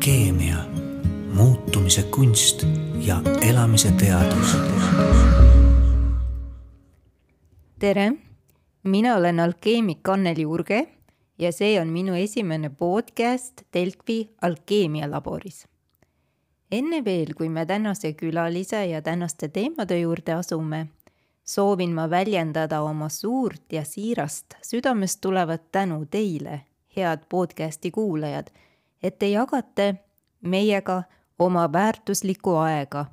alkeemia, muutumise kunst ja elamise teadus. tere, mina olen alkeemik Anneli Urge ja see on minu esimene podcast Delfi alkeemialaboris. enne veel, kui me tänase külalise ja tänaste teemade juurde asume, soovin ma väljendada oma suurt ja siirast südamest tulevat tänu teile, head podcasti kuulajad et te jagate meiega oma väärtuslikku aega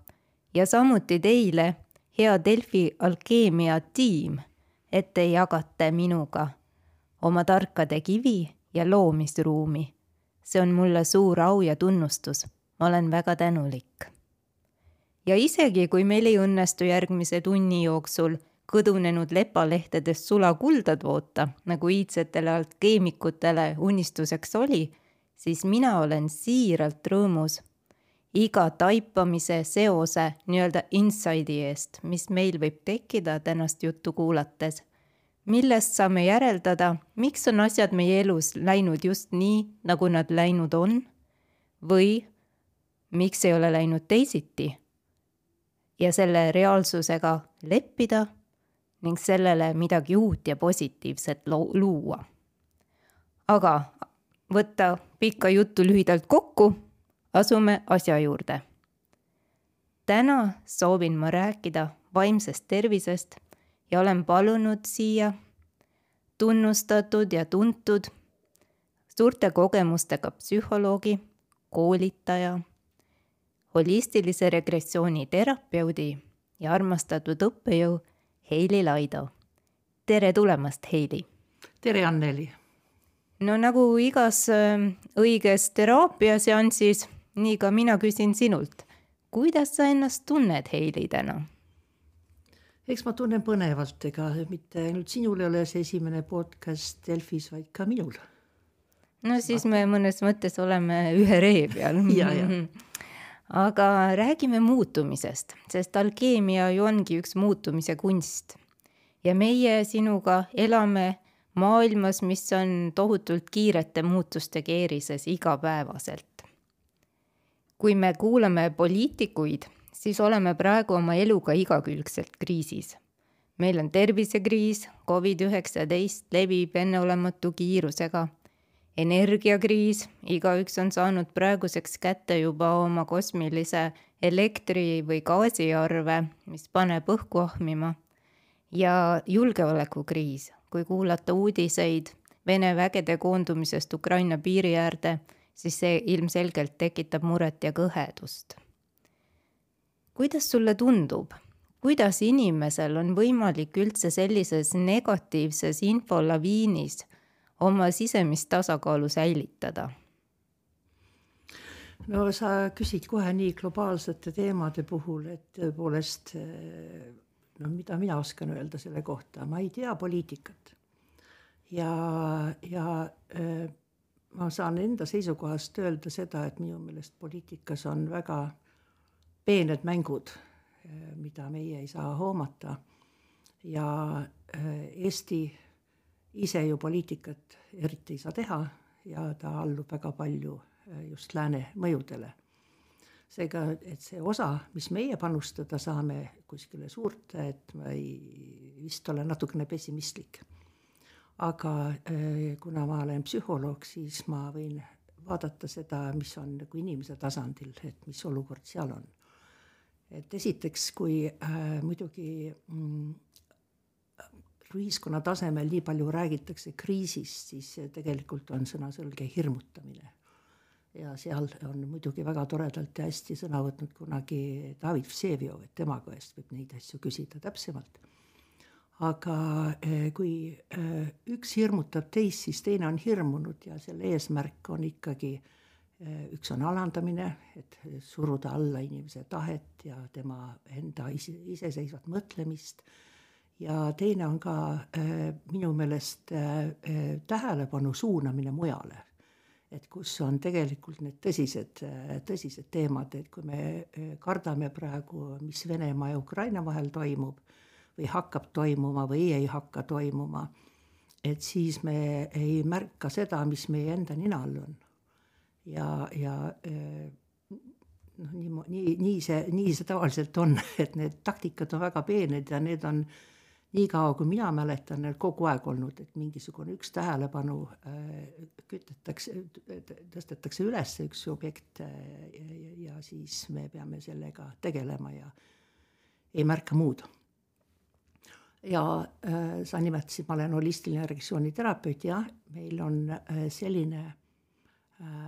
ja samuti teile, hea Delfi alkeemia tiim, et te jagate minuga oma tarkade kivi ja loomisruumi. see on mulle suur au ja tunnustus, ma olen väga tänulik. ja isegi, kui meil ei õnnestu järgmise tunni jooksul kõdunenud lepalehtedest sulakulda toota, nagu iidsetele alkeemikutele unistuseks oli siis mina olen siiralt rõõmus iga taipamise seose nii-öelda inside'i eest, mis meil võib tekkida tänast juttu kuulates, millest saame järeldada, miks on asjad meie elus läinud just nii, nagu nad läinud on või miks ei ole läinud teisiti. ja selle reaalsusega leppida ning sellele midagi uut ja positiivset luua. aga võtta pikka juttu lühidalt kokku, asume asja juurde. täna soovin ma rääkida vaimsest tervisest ja olen palunud siia tunnustatud ja tuntud suurte kogemustega psühholoogi, koolitaja, holistilise regressiooni terapeudi ja armastatud õppejõu Heili Laido. tere tulemast, Heili! tere, Anneli! No nagu igas ähm, õiges teraapiaseansis, nii ka mina küsin sinult, kuidas sa ennast tunned, Heili, täna? eks ma tunnen põnevalt, ega mitte ainult sinul ei ole see esimene podcast Delfis, vaid ka minul. no siis me mõnes mõttes oleme ühe ree peal ja, ja. aga räägime muutumisest, sest alkeemia ju ongi üks muutumise kunst. ja meie sinuga elame maailmas, mis on tohutult kiirete muutuste keerises igapäevaselt. kui me kuulame poliitikuid, siis oleme praegu oma eluga igakülgselt kriisis. meil on tervisekriis, Covid-19 levib enneolematu kiirusega, energiakriis, igaüks on saanud praeguseks kätte juba oma kosmilise elektri- või gaasiarve, mis paneb õhku ahmima, ja julgeolekukriis kui kuulata uudiseid Vene vägede koondumisest Ukraina piiri äärde, siis see ilmselgelt tekitab muret ja kõhedust. kuidas sulle tundub, kuidas inimesel on võimalik üldse sellises negatiivses infolaviinis oma sisemist tasakaalu säilitada? no sa küsid kohe nii globaalsete teemade puhul, et tõepoolest no mida mina oskan öelda selle kohta, ma ei tea poliitikat. ja, ja äh, ma saan enda seisukohast öelda seda, et minu meelest poliitikas on väga peened mängud, mida meie ei saa hoomata. ja Eesti ise ju poliitikat eriti ei saa teha ja ta allub väga palju just lääne mõjudele seega, et see osa, mis meie panustada saame kuskile suurde, et ma ei, vist olen natukene pessimistlik. aga äh, kuna ma olen psühholoog, siis ma võin vaadata seda, mis on nagu inimese tasandil, et mis olukord seal on. et esiteks, kui äh, muidugi mm, ühiskonna tasemel nii palju räägitakse kriisist, siis tegelikult on sõnaselge hirmutamine ja seal on muidugi väga toredalt ja hästi sõna võtnud kunagi David Vseviov, et tema käest võib neid asju küsida täpsemalt. aga eh, kui eh, üks hirmutab teist, siis teine on hirmunud ja selle eesmärk on ikkagi eh, üks on alandamine, et suruda alla inimese tahet ja tema enda ise, iseseisvat mõtlemist ja teine on ka minu meelest tähelepanu suunamine mujale et kus on tegelikult need tõsised, tõsised teemad, et kui me eh, kardame praegu, mis Venemaa ja Ukraina vahel toimub või hakkab toimuma või ei hakka toimuma, et siis me ei märka seda, mis meie enda nina all on. ja, ja noh, nii, nii, nii see, nii see tavaliselt on, et need taktikad on väga peened ja need on niikaua, kui mina mäletan, kogu aeg olnud, et mingisugune üks tähelepanu äh, kütetakse, tõstetakse üles üks objekt äh, ja, ja siis me peame sellega tegelema ja ei märka muud. ja äh, sa nimetasid, ma olen holistiline regressiooniterapeut, jah, meil on selline äh,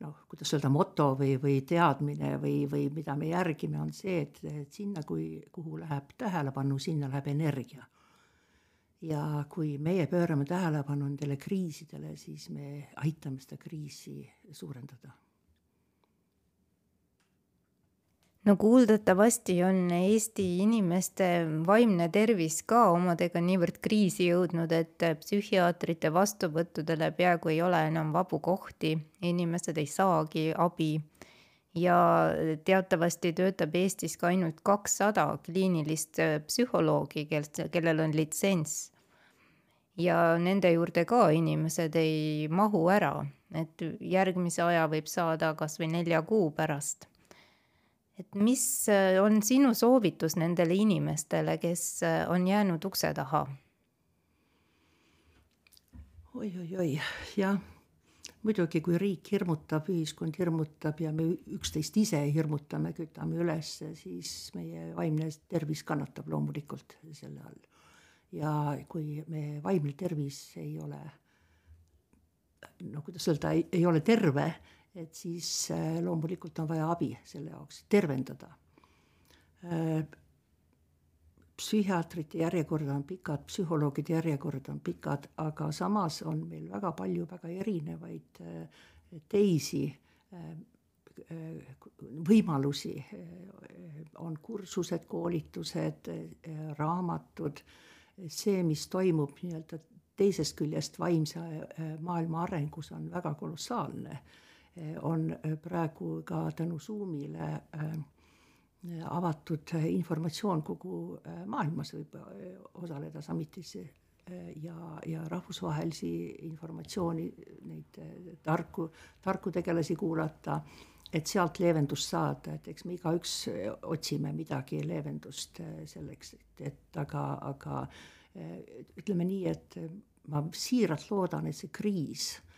noh, kuidas öelda, moto või, või teadmine või, või mida me järgime, on see, et, et sinna, kui, kuhu läheb tähelepanu, sinna läheb energia. ja kui meie pöörame tähelepanu nendele kriisidele, siis me aitame seda kriisi suurendada no kuuldavasti on Eesti inimeste vaimne tervis ka omadega niivõrd kriisi jõudnud, et psühhiaatrite vastuvõttudele peaaegu ei ole enam vabu kohti, inimesed ei saagi abi. ja teatavasti töötab Eestis ka ainult kakssada kliinilist psühholoogi, kel-, kellel on litsents. ja nende juurde ka inimesed ei mahu ära, et järgmise aja võib saada kas või nelja kuu pärast et mis äh, on sinu soovitus nendele inimestele, kes äh, on jäänud ukse taha oi, oi? oi-oi-oi, jah, muidugi, kui riik hirmutab, ühiskond hirmutab ja me üksteist ise hirmutame, kütame üles, siis meie vaimne tervis kannatab loomulikult selle all. ja kui me vaimne tervis ei ole, no kuidas öelda, ei ole terve et siis äh, loomulikult on vaja abi selle jaoks, tervendada. Äh, psühhiaatrite järjekorrad on pikad, psühholoogide järjekorrad on pikad, aga samas on meil väga palju väga erinevaid äh, teisi võimalusi, on kursused, koolitused, raamatud, see, mis toimub nii-öelda teisest küljest vaimse maailma arengus, on väga kolossaalne on praegu ka tänu Zoomile äh, avatud informatsioon kogu äh, maailmas. Võib äh, osaleda summitis ja, ja rahvusvahelisi informatsiooni, neid tarku, tarku tegelasi kuulata, et sealt leevendust saada, et eks me igaüks otsime midagi leevendust selleks, et, et aga, aga ütleme nii, et ma siiralt loodan, et see kriis Äh,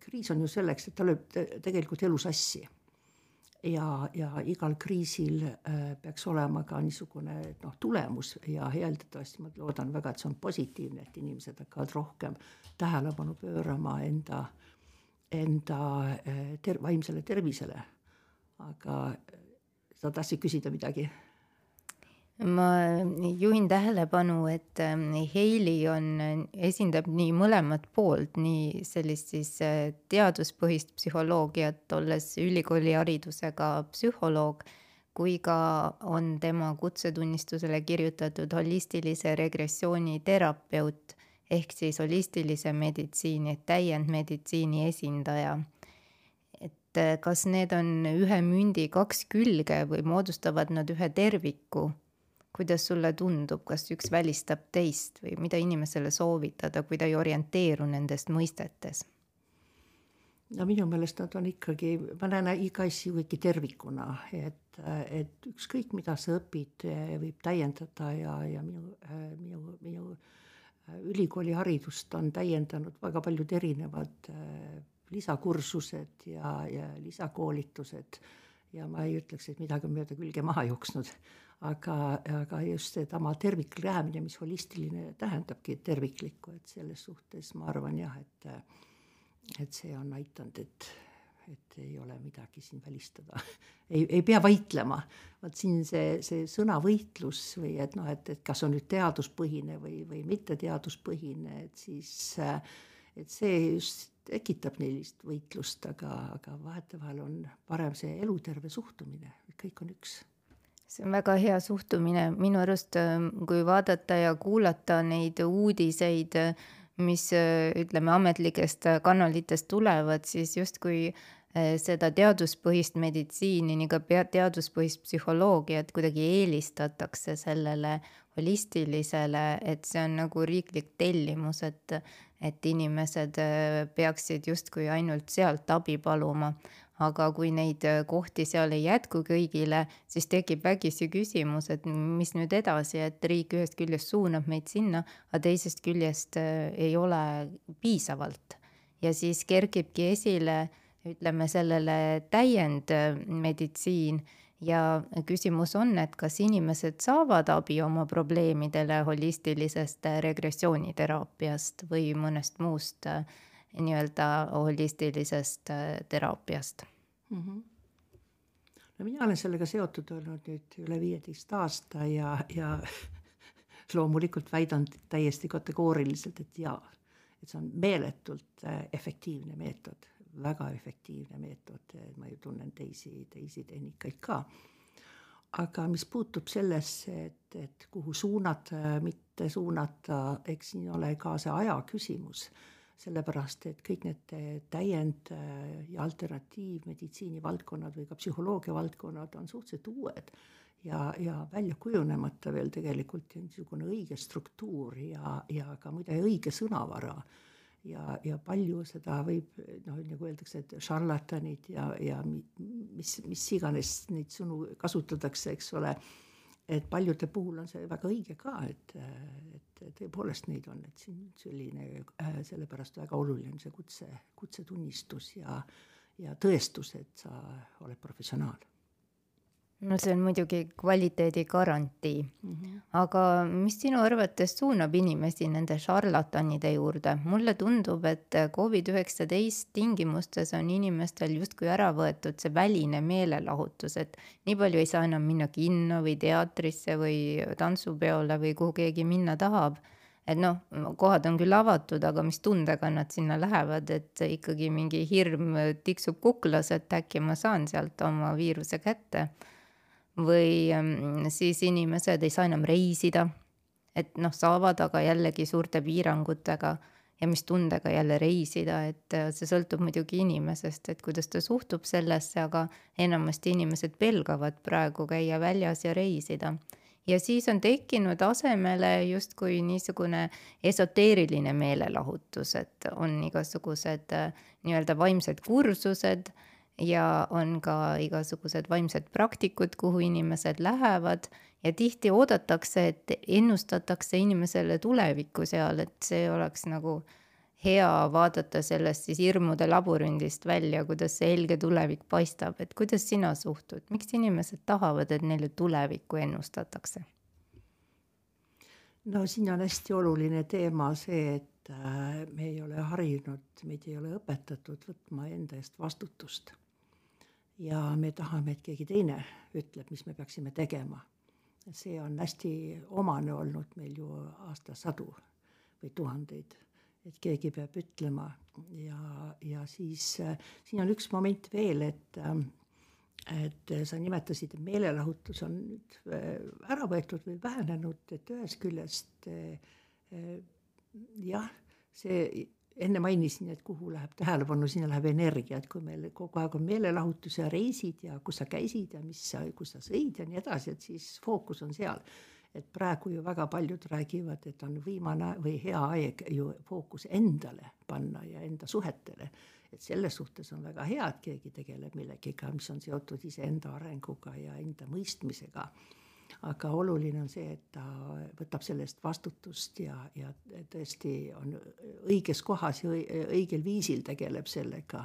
kriis on ju selleks, et ta lööb tegelikult elu sassi. ja, ja igal kriisil äh, peaks olema ka niisugune noh, tulemus ja eeldatavasti ma loodan väga, et see on positiivne, et inimesed hakkavad rohkem tähelepanu pöörama enda, enda äh, ter-, vaimsele tervisele. aga sa tahtsid küsida midagi? Ma juhin tähelepanu, et ähm, Heili on, esindab nii mõlemat poolt, nii sellist siis äh, teaduspõhist psühholoogiat, olles ülikooliharidusega psühholoog, kui ka on tema kutsetunnistusele kirjutatud holistilise regressiooni terapeut ehk siis holistilise meditsiini, täiendmeditsiini esindaja. Et äh, kas need on ühe mündi kaks külge või moodustavad nad ühe terviku kuidas sulle tundub, kas üks välistab teist või mida inimesele soovitada, kui ta ei orienteeru nendest mõistetes? no minu meelest nad on ikkagi, ma näen iga asju ikkagi tervikuna, et, et ükskõik, mida sa õpid, võib täiendada ja, ja minu, minu, minu ülikooliharidust on täiendanud väga paljud erinevad lisakursused ja, ja lisakoolitused ja ma ei ütleks, et midagi on mööda külge maha jooksnud aga, aga just sedama terviklik lähenemine, mis holistiline tähendabki terviklikku, et selles suhtes ma arvan jah, et et see on aidanud, et, et ei ole midagi siin välistada. Ei, ei pea võitlema. vot siin see, see sõnavõitlus või et noh, et, et kas on nüüd teaduspõhine või, või mitteteaduspõhine, et siis et see just tekitab neilist võitlust, aga, aga vahetevahel on parem see eluterve suhtumine, kõik on üks see on väga hea suhtumine, minu arust ähm, kui vaadata ja kuulata neid uudiseid, mis ütleme ametlikest kanalitest tulevad, siis justkui seda teaduspõhist meditsiini, nii ka teaduspõhist psühholoogiat kuidagi eelistatakse sellele holistilisele, et see on nagu riiklik tellimus, et, et inimesed äh, peaksid justkui ainult sealt abi paluma. Aga kui neid äh, kohti seal ei jätku kõigile, siis tekib vägisi küsimus, et mis nüüd edasi, et riik ühest küljest suunab meid sinna, aga teisest küljest äh, ei ole piisavalt. ja siis kerkibki esile, ütleme sellele täiendmeditsiin ja küsimus on, et kas inimesed saavad abi oma probleemidele holistilisest regressiooniteraapiast või mõnest muust äh, nii-öelda holistilisest äh, teraapiast mm. -hmm. no mina olen sellega seotud olnud nüüd üle viieteist aasta ja, ja loomulikult väidan täiesti kategooriliselt, et jaa, et see on meeletult äh, efektiivne meetod väga efektiivne meetod, ma ju tunnen teisi, teisi tehnikaid ka. aga mis puutub sellesse, et, et kuhu suunata, mitte suunata, eks siin ole ka see aja küsimus sellepärast et kõik need täiend- ja alternatiivmeditsiini valdkonnad või ka psühholoogia valdkonnad on suhteliselt uued ja, ja välja kujunemata veel tegelikult niisugune õige struktuur ja, ja ka muide õige sõnavara ja, ja palju seda võib noh, nagu öeldakse, et šarlatanid ja, ja mis, mis iganes neid sõnu kasutatakse, eks ole. Et paljude puhul on see väga õige ka, et, et tõepoolest neid on, et siin selline äh, sellepärast väga oluline on see kutse, kutsetunnistus ja, ja tõestus, et sa oled professionaal no see on muidugi kvaliteedi garantii mm. -hmm. aga mis sinu arvates suunab inimesi nende šarlatanide juurde? mulle tundub, et Covid-19 tingimustes on inimestel justkui ära võetud see väline meelelahutus, et nii palju ei saa enam minna kinno või teatrisse või tantsupeole või kuhu keegi minna tahab et noh, kohad on küll avatud, aga mis tundega nad sinna lähevad, et ikkagi mingi hirm tiksub kuklas, et äkki ma saan sealt oma viiruse kätte või mm, siis inimesed ei saa enam reisida. et noh, saavad, aga jällegi suurte piirangutega ja mis tundega jälle reisida, et äh, see sõltub muidugi inimesest, et kuidas ta suhtub sellesse, aga enamasti inimesed pelgavad praegu käia väljas ja reisida. ja siis on tekkinud asemele justkui niisugune esoteeriline meelelahutus, et on igasugused äh, nii-öelda vaimsed kursused ja on ka igasugused vaimsed praktikud, kuhu inimesed lähevad. Ja tihti oodatakse, et ennustatakse inimesele tulevikku seal, et see oleks nagu hea vaadata sellest siis hirmude labürindist välja, kuidas see helge tulevik paistab, et kuidas sina suhtud, miks inimesed tahavad, et neile tulevikku ennustatakse? no siin on hästi oluline teema see, et äh, me ei ole harjunud, meid ei ole õpetatud võtma enda eest vastutust ja me tahame, et keegi teine ütleb, mis me peaksime tegema. see on hästi omane olnud meil ju aastasadu või tuhandeid, et keegi peab ütlema ja, ja siis äh, siin on üks moment veel, et äh, et sa nimetasid, et meelelahutus on nüüd äh, ära võetud või vähenenud, et ühest küljest äh, jah, see enne mainisin, et kuhu läheb tähelepanu, sinna läheb energia, et kui meil kogu aeg on meelelahutus ja reisid ja kus sa käisid ja mis sa, kus sa sõid ja nii edasi, et siis fookus on seal. et praegu ju väga paljud räägivad, et on viimane või hea aeg ju fookus endale panna ja enda suhetele. et selles suhtes on väga hea, et keegi tegeleb millegiga, mis on seotud iseenda arenguga ja enda mõistmisega aga oluline on see, et ta võtab selle eest vastutust ja, ja tõesti on õiges kohas ja õigel viisil tegeleb sellega.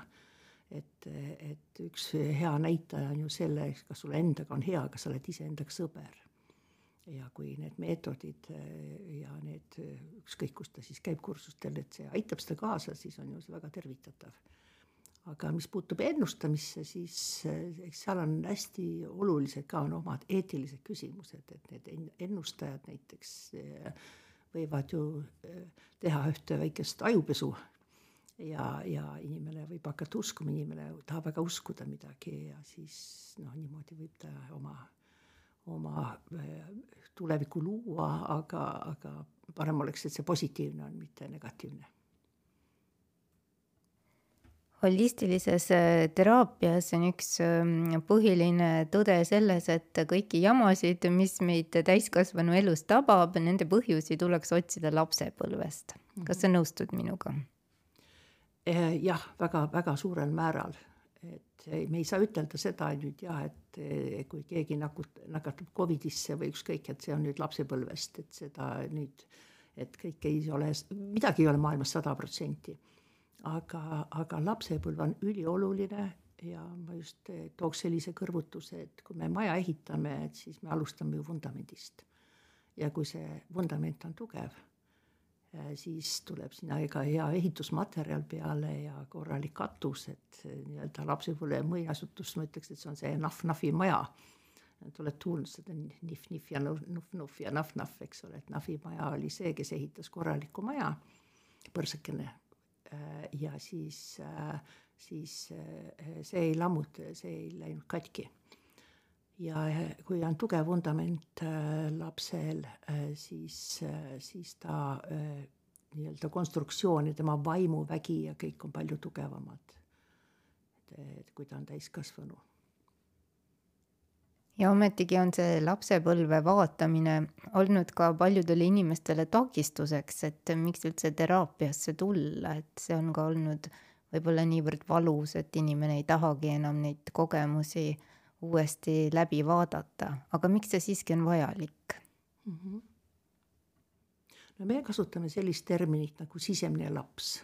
et, et üks hea näitaja on ju selle, kas sul endaga on hea, kas sa oled iseendaga sõber. ja kui need meetodid ja need, ükskõik kus ta siis käib kursustel, et see aitab seda kaasa, siis on ju see väga tervitatav aga mis puutub ennustamisse, siis eks seal on hästi olulised ka on omad eetilised küsimused, et need ennustajad näiteks eh, võivad ju eh, teha ühte väikest ajupesu. ja, ja inimene võib hakata uskuma, inimene tahab väga uskuda midagi ja siis noh, niimoodi võib ta oma, oma eh, tulevikku luua, aga, aga parem oleks, et see positiivne on, mitte negatiivne holistilises äh, teraapias on üks ähm, põhiline tõde selles, et kõiki jamasid, mis meid täiskasvanu elus tabab, nende põhjusi tuleks otsida lapsepõlvest. kas sa nõustud minuga? Eh, jah, väga-väga suurel määral, et me ei saa ütelda seda nüüd jah, et eh, kui keegi nakut-, nakatab Covidisse või ükskõik, et see on nüüd lapsepõlvest, et seda nüüd, et kõik ei ole, midagi ei ole maailmas sada protsenti aga, aga lapsepõlv on ülioluline ja ma just eh, tooks sellise kõrvutuse, et kui me maja ehitame, et siis me alustame ju vundamendist. ja kui see vundament on tugev, eh, siis tuleb sinna ka hea ehitusmaterjal peale ja korralik katus, et nii-öelda lapsepõlve muinasjutus, ma ütleks, et see on see nahv-nahvi maja. oled kuulnud seda nihv-nihv ja nuhv-nuhv ja nahv-nahv, eks ole, et nahvi maja oli see, kes ehitas korraliku maja, põrsakene ja siis, äh, siis äh, see ei lammuta, see ei läinud katki. ja kui on tugev vundament lapsel, siis, siis ta nii-öelda konstruktsioon ja tema vaimuvägi ja kõik on palju tugevamad. et kui ta on täiskasvanu ja ometigi on see lapsepõlve vaatamine olnud ka paljudele inimestele takistuseks, et miks üldse teraapiasse tulla, et see on ka olnud võib-olla niivõrd valus, et inimene ei tahagi enam neid kogemusi uuesti läbi vaadata, aga miks see siiski on vajalik mm? -hmm. no me kasutame sellist terminit nagu sisemine laps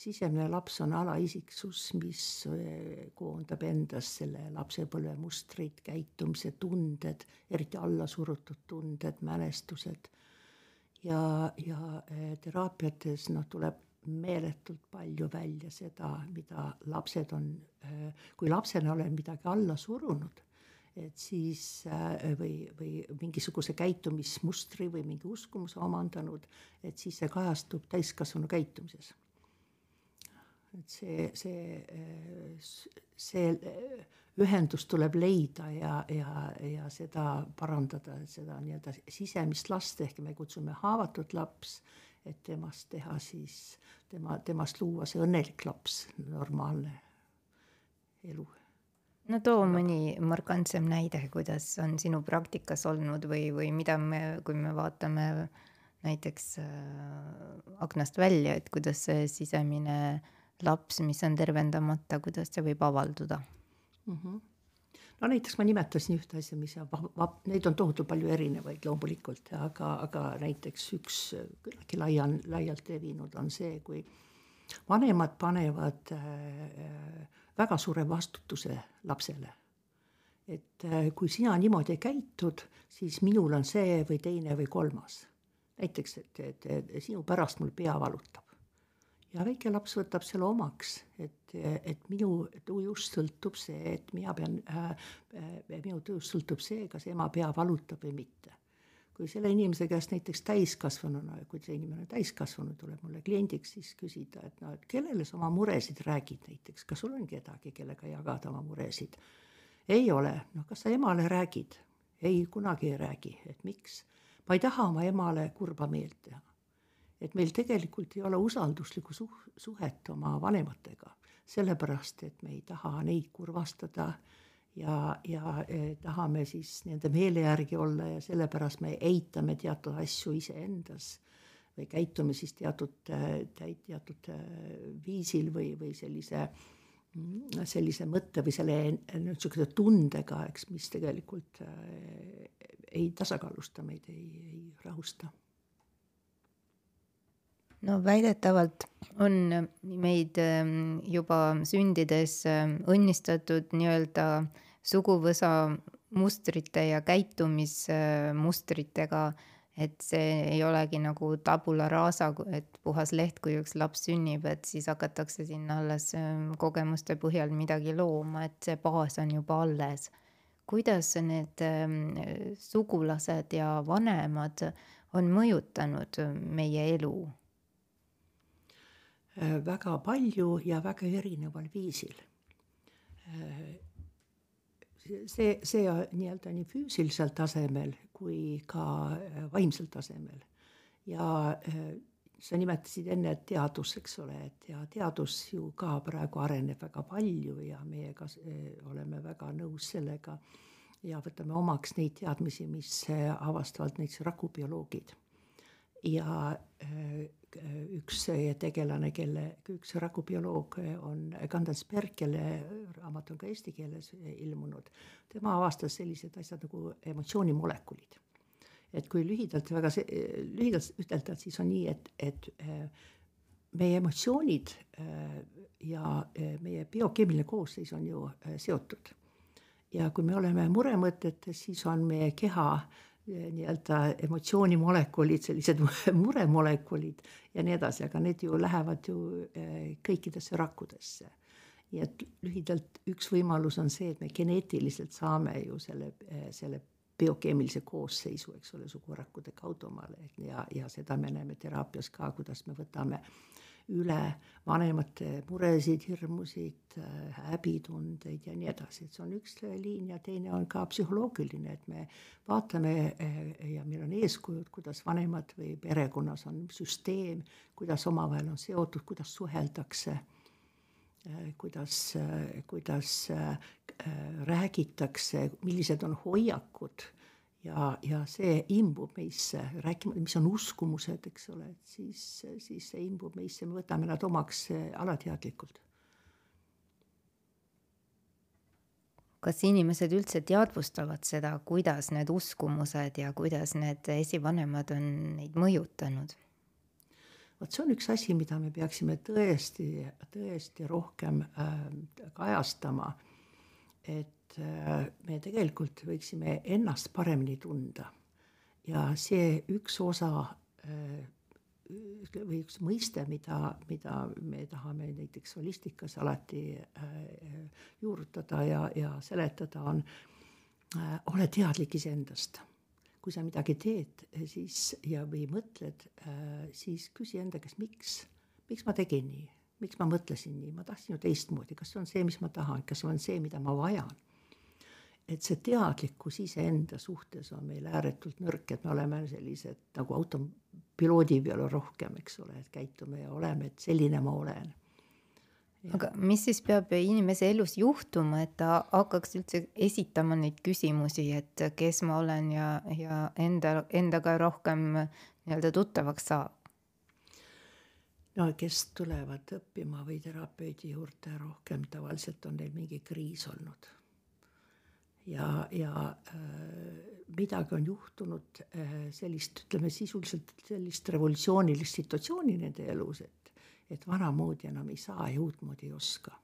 sisemine laps on alaisiksus, mis eh, koondab endas selle lapsepõlve mustrid, käitumise, tunded, eriti allasurutud tunded, mälestused. ja, ja eh, teraapiates noh, tuleb meeletult palju välja seda, mida lapsed on, eh, kui lapsena olen midagi alla surunud, et siis või, või mingisuguse käitumismustri või mingi uskumuse omandanud, et siis see kajastub täiskasvanu käitumises et see, see, see ühendus tuleb leida ja, ja, ja seda parandada, seda nii-öelda sisemist last ehk me kutsume haavatud laps, et temast teha siis, tema, temast luua see õnnelik laps, normaalne elu. no too mõni markantsem näide, kuidas on sinu praktikas olnud või, või mida me, kui me vaatame näiteks äh, aknast välja, et kuidas see sisemine äh, laps, mis on tervendamata, kuidas see võib avalduda mm? -hmm. no näiteks ma nimetasin ühte asja, mis vab-, neid on tohutult palju erinevaid loomulikult, aga, aga näiteks üks küllaltki laia, laialt levinud on see, kui vanemad panevad äh, väga suure vastutuse lapsele. et äh, kui sina niimoodi käitud, siis minul on see või teine või kolmas. näiteks, et, et, et sinu pärast mul pea valutab ja väike laps võtab selle omaks, et, et minu tujust sõltub see, et mina pean äh,, minu tujust sõltub see, kas ema pea valutab või mitte. kui selle inimese käest näiteks täiskasvanuna, kui see inimene täiskasvanu tuleb mulle kliendiks, siis küsida, et no, et kellele sa oma muresid räägid näiteks, kas sul on kedagi, kellega jagada oma muresid? ei ole, noh, kas sa emale räägid? ei, kunagi ei räägi, et miks? ma ei taha oma emale kurba meelt teha et meil tegelikult ei ole usalduslikku suh-, suhet oma vanematega, sellepärast et me ei taha neid kurvastada ja, ja eh, tahame siis nende meele järgi olla ja sellepärast me eitame teatud asju iseendas või käitume siis teatud, teatud viisil või, või sellise, sellise mõtte või selle niisuguse tundega, eks, mis tegelikult eh, ei tasakaalusta meid, ei, ei rahusta no väidetavalt on meid ähm, juba sündides ähm, õnnistatud nii-öelda suguvõsa mustrite ja käitumismustritega, et see ei olegi nagu tabula rasa, et puhas leht, kui üks laps sünnib, et siis hakatakse sinna alles ähm, kogemuste põhjal midagi looma, et see baas on juba alles. kuidas need sugulased ja vanemad on mõjutanud meie elu Äh, väga palju ja väga erineval viisil. See, see nii-öelda nii füüsilisel tasemel kui ka vaimsel tasemel ja sa nimetasid enne teadus, eks ole, et ja teadus ju ka praegu areneb väga palju ja meie ka oleme väga nõus sellega ja võtame omaks neid teadmisi, mis avastavad näiteks rakubioloogid. ja üks tegelane, kelle, üks rakubioloog on Kandelsberg, kelle raamat on ka eesti keeles ilmunud, tema avastas sellised asjad nagu emotsioonimolekulid et kui lühidalt väga see, lühidalt ütelda, siis on nii, et, et äh, meie emotsioonid äh, ja äh, meie biokeemiline koosseis on ju seotud. ja kui me oleme muremõtetes, siis on meie keha nii-öelda emotsioonimolekulid, sellised muremolekulid ja nii edasi, aga need ju lähevad ju kõikidesse rakkudesse. nii et lühidalt üks võimalus on see, et me geneetiliselt saame ju selle, selle biokeemilise koosseisu, eks ole, sugurakkude kaudu omale ja, ja seda me näeme teraapias ka, kuidas me võtame üle vanemate muresid, hirmusid, häbitundeid ja nii edasi, et see on üks liin ja teine on ka psühholoogiline, et me vaatame ja meil on eeskujud, kuidas vanemad või perekonnas on süsteem, kuidas omavahel on seotud, kuidas suheldakse Äh, kuidas, äh, kuidas räägitakse, millised on hoiakud ja, ja see imbub meisse, rääkima, mis on uskumused, eks ole, et siis, siis see imbub meisse, me võtame nad omaks alateadlikult. kas inimesed üldse teadvustavad seda, kuidas need uskumused ja kuidas need esivanemad on neid mõjutanud? vot see on üks asi, mida me peaksime tõesti, tõesti rohkem äh, kajastama. et äh, me tegelikult võiksime ennast paremini tunda. Ja see üks osa äh, või üks mõiste, mida, mida me tahame näiteks holistikas alati äh, juurutada ja, ja seletada, on ole teadlik iseendast. Kui sa midagi teed, siis ja, või mõtled, siis küsi enda käest, miks, miks ma tegin nii, miks ma mõtlesin nii, ma tahtsin ju teistmoodi, kas see on see, mis ma tahan, kas see on see, mida ma vajan. Et see teadlikkus iseenda suhtes on meil ääretult nõrk, et me oleme sellised nagu autopiloodi peal rohkem, eks ole, et käitume ja oleme, et selline ma olen aga mis siis peab inimese elus juhtuma, et ta hakkaks üldse esitama neid küsimusi, et kes ma olen ja, ja enda, endaga rohkem nii-öelda tuttavaks saab? no kes tulevad õppima või terapeudi juurde rohkem, tavaliselt on neil mingi kriis olnud. Ja, ja äh, midagi on juhtunud äh, sellist, ütleme sisuliselt sellist revolutsioonilist situatsiooni nende elus, et et vanamoodi enam ei saa ja uutmoodi ei oska.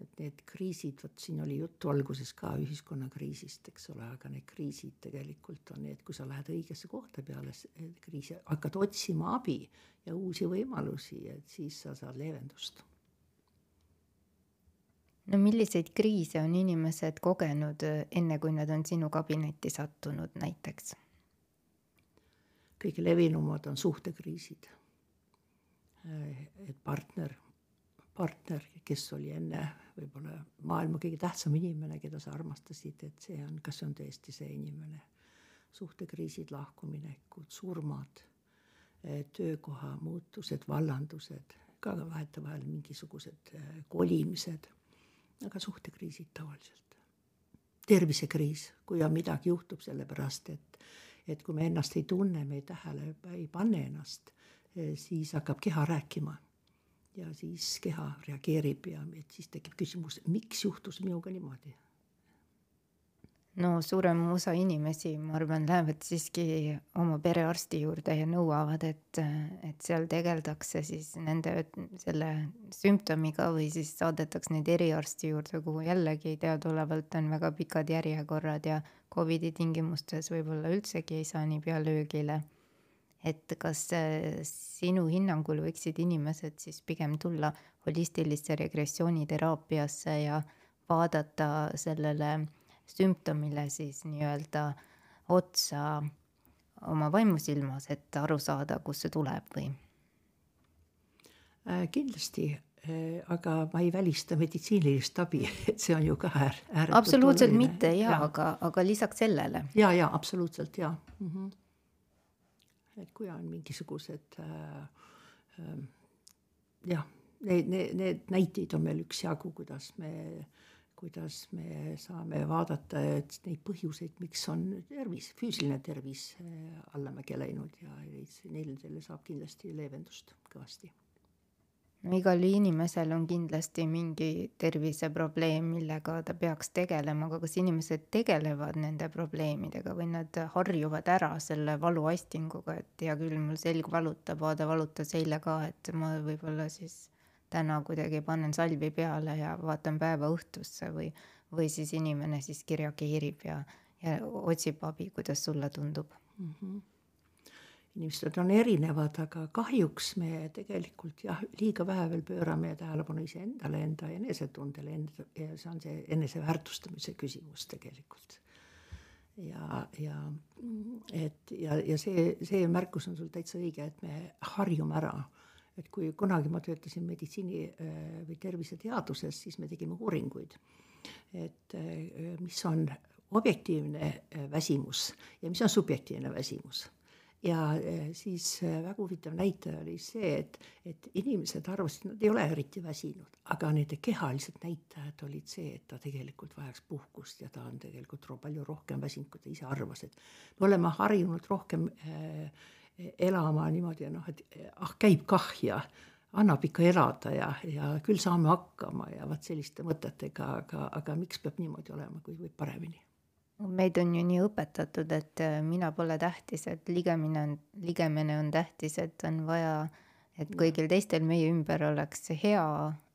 et need kriisid, vot siin oli juttu alguses ka ühiskonnakriisist, eks ole, aga need kriisid tegelikult on need, kui sa lähed õigesse kohta peale kriisi, hakkad otsima abi ja uusi võimalusi, et siis sa saad leevendust no milliseid kriise on inimesed kogenud enne, kui nad on sinu kabinetti sattunud näiteks? kõige levinumad on suhtekriisid Äh, et partner, partner, kes oli enne võib-olla maailma kõige tähtsam inimene, keda sa armastasid, et see on, kas see on tõesti see inimene. suhtekriisid, lahkuminekud, surmad, äh, töökoha muutused, vallandused, ka vahetevahel mingisugused äh, kolimised, aga suhtekriisid tavaliselt. tervisekriis, kui on midagi juhtub, sellepärast et, et kui me ennast ei tunne, me ei tähele, ei panne ennast Eh, siis hakkab keha rääkima. ja siis keha reageerib ja siis tekib küsimus, miks juhtus minuga niimoodi. No suurem osa inimesi, ma arvan, lähevad siiski oma perearsti juurde ja nõuavad, et, et seal tegeldakse siis nende selle sümptomiga või siis saadetakse neid eriarsti juurde, kuhu jällegi teadaolevalt on väga pikad järjekorrad ja Covidi tingimustes võib-olla üldsegi ei saa nii pealöögile et kas äh, sinu hinnangul võiksid inimesed siis pigem tulla holistilisse regressiooniteraapiasse ja vaadata sellele sümptomile siis nii-öelda otsa oma vaimusilmas, et aru saada, kust see tuleb või? Äh, kindlasti, äh, aga ma ei välista meditsiinilist abi, et see on ju ka äär, ääretult absoluutselt oluline. mitte ja, ja., aga, aga lisaks sellele. ja, ja absoluutselt ja mm. -hmm et kui on mingisugused äh, äh, jah, need, need, need näiteid on meil üksjagu, kuidas me, kuidas me saame vaadata, et neid põhjuseid, miks on tervis, füüsiline tervis äh, allamäge läinud ja neil, neile saab kindlasti leevendust kõvasti. No igal inimesel on kindlasti mingi terviseprobleem, millega ta peaks tegelema, aga kas inimesed tegelevad nende probleemidega või nad harjuvad ära selle valuastinguga, et hea küll, mul selg valutab, vaata valutas eile ka, et ma võib-olla siis täna kuidagi panen salvi peale ja vaatan päeva õhtusse või, või siis inimene siiski reageerib ja, ja otsib abi, kuidas sulle tundub mm? -hmm inimesed on erinevad, aga kahjuks me tegelikult jah, liiga vähe veel pöörame tähelepanu iseendale, enda enesetundele, enda ja see on see eneseväärtustamise küsimus tegelikult. ja, ja et ja, ja see, see märkus on sul täitsa õige, et me harjume ära. Et kui kunagi ma töötasin meditsiini äh, või terviseteaduses, siis me tegime uuringuid, et äh, mis on objektiivne äh, väsimus ja mis on subjektiivne väsimus. Ja siis väga huvitav näitaja oli see, et, et inimesed arvasid, nad ei ole eriti väsinud, aga nende kehalised näitajad olid see, et ta tegelikult vajaks puhkust ja ta on tegelikult palju rohkem väsinud, kui ta ise arvas, et me oleme harjunud rohkem äh, elama niimoodi, noh, et ah, käib kah ja annab ikka elada ja, ja küll saame hakkama ja vot selliste mõtetega, aga, aga miks peab niimoodi olema, kui võib paremini meid on ju nii õpetatud, et äh, mina pole tähtis, et ligemine on, ligemine on tähtis, et on vaja, et kõigil teistel meie ümber oleks hea,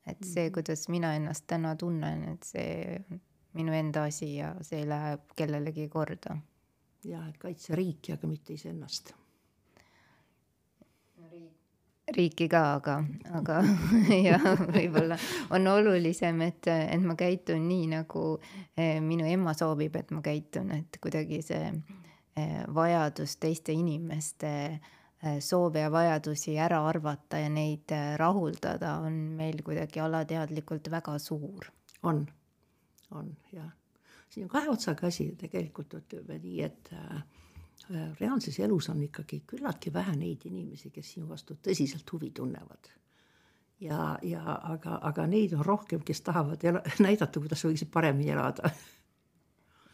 et see, mhm. kuidas mina ennast täna tunnen, et see on minu enda asi ja see läheb kellelegi korda. ja, et kaitse riiki, aga mitte iseennast riiki ka, aga, aga ja võib-olla on olulisem, et, et ma käitun nii, nagu eh, minu ema soovib, et ma käitun, et kuidagi see eh, vajadus teiste inimeste eh, soove ja vajadusi ära arvata ja neid rahuldada on meil kuidagi alateadlikult väga suur. on, on jah. siin on kahe otsaga asi tegelikult ütleme nii, et Äh, reaalses elus on ikkagi küllaltki vähe neid inimesi, kes sinu vastu tõsiselt huvi tunnevad. ja, ja aga, aga neid on rohkem, kes tahavad ela, näidata, kuidas võiksid paremini elada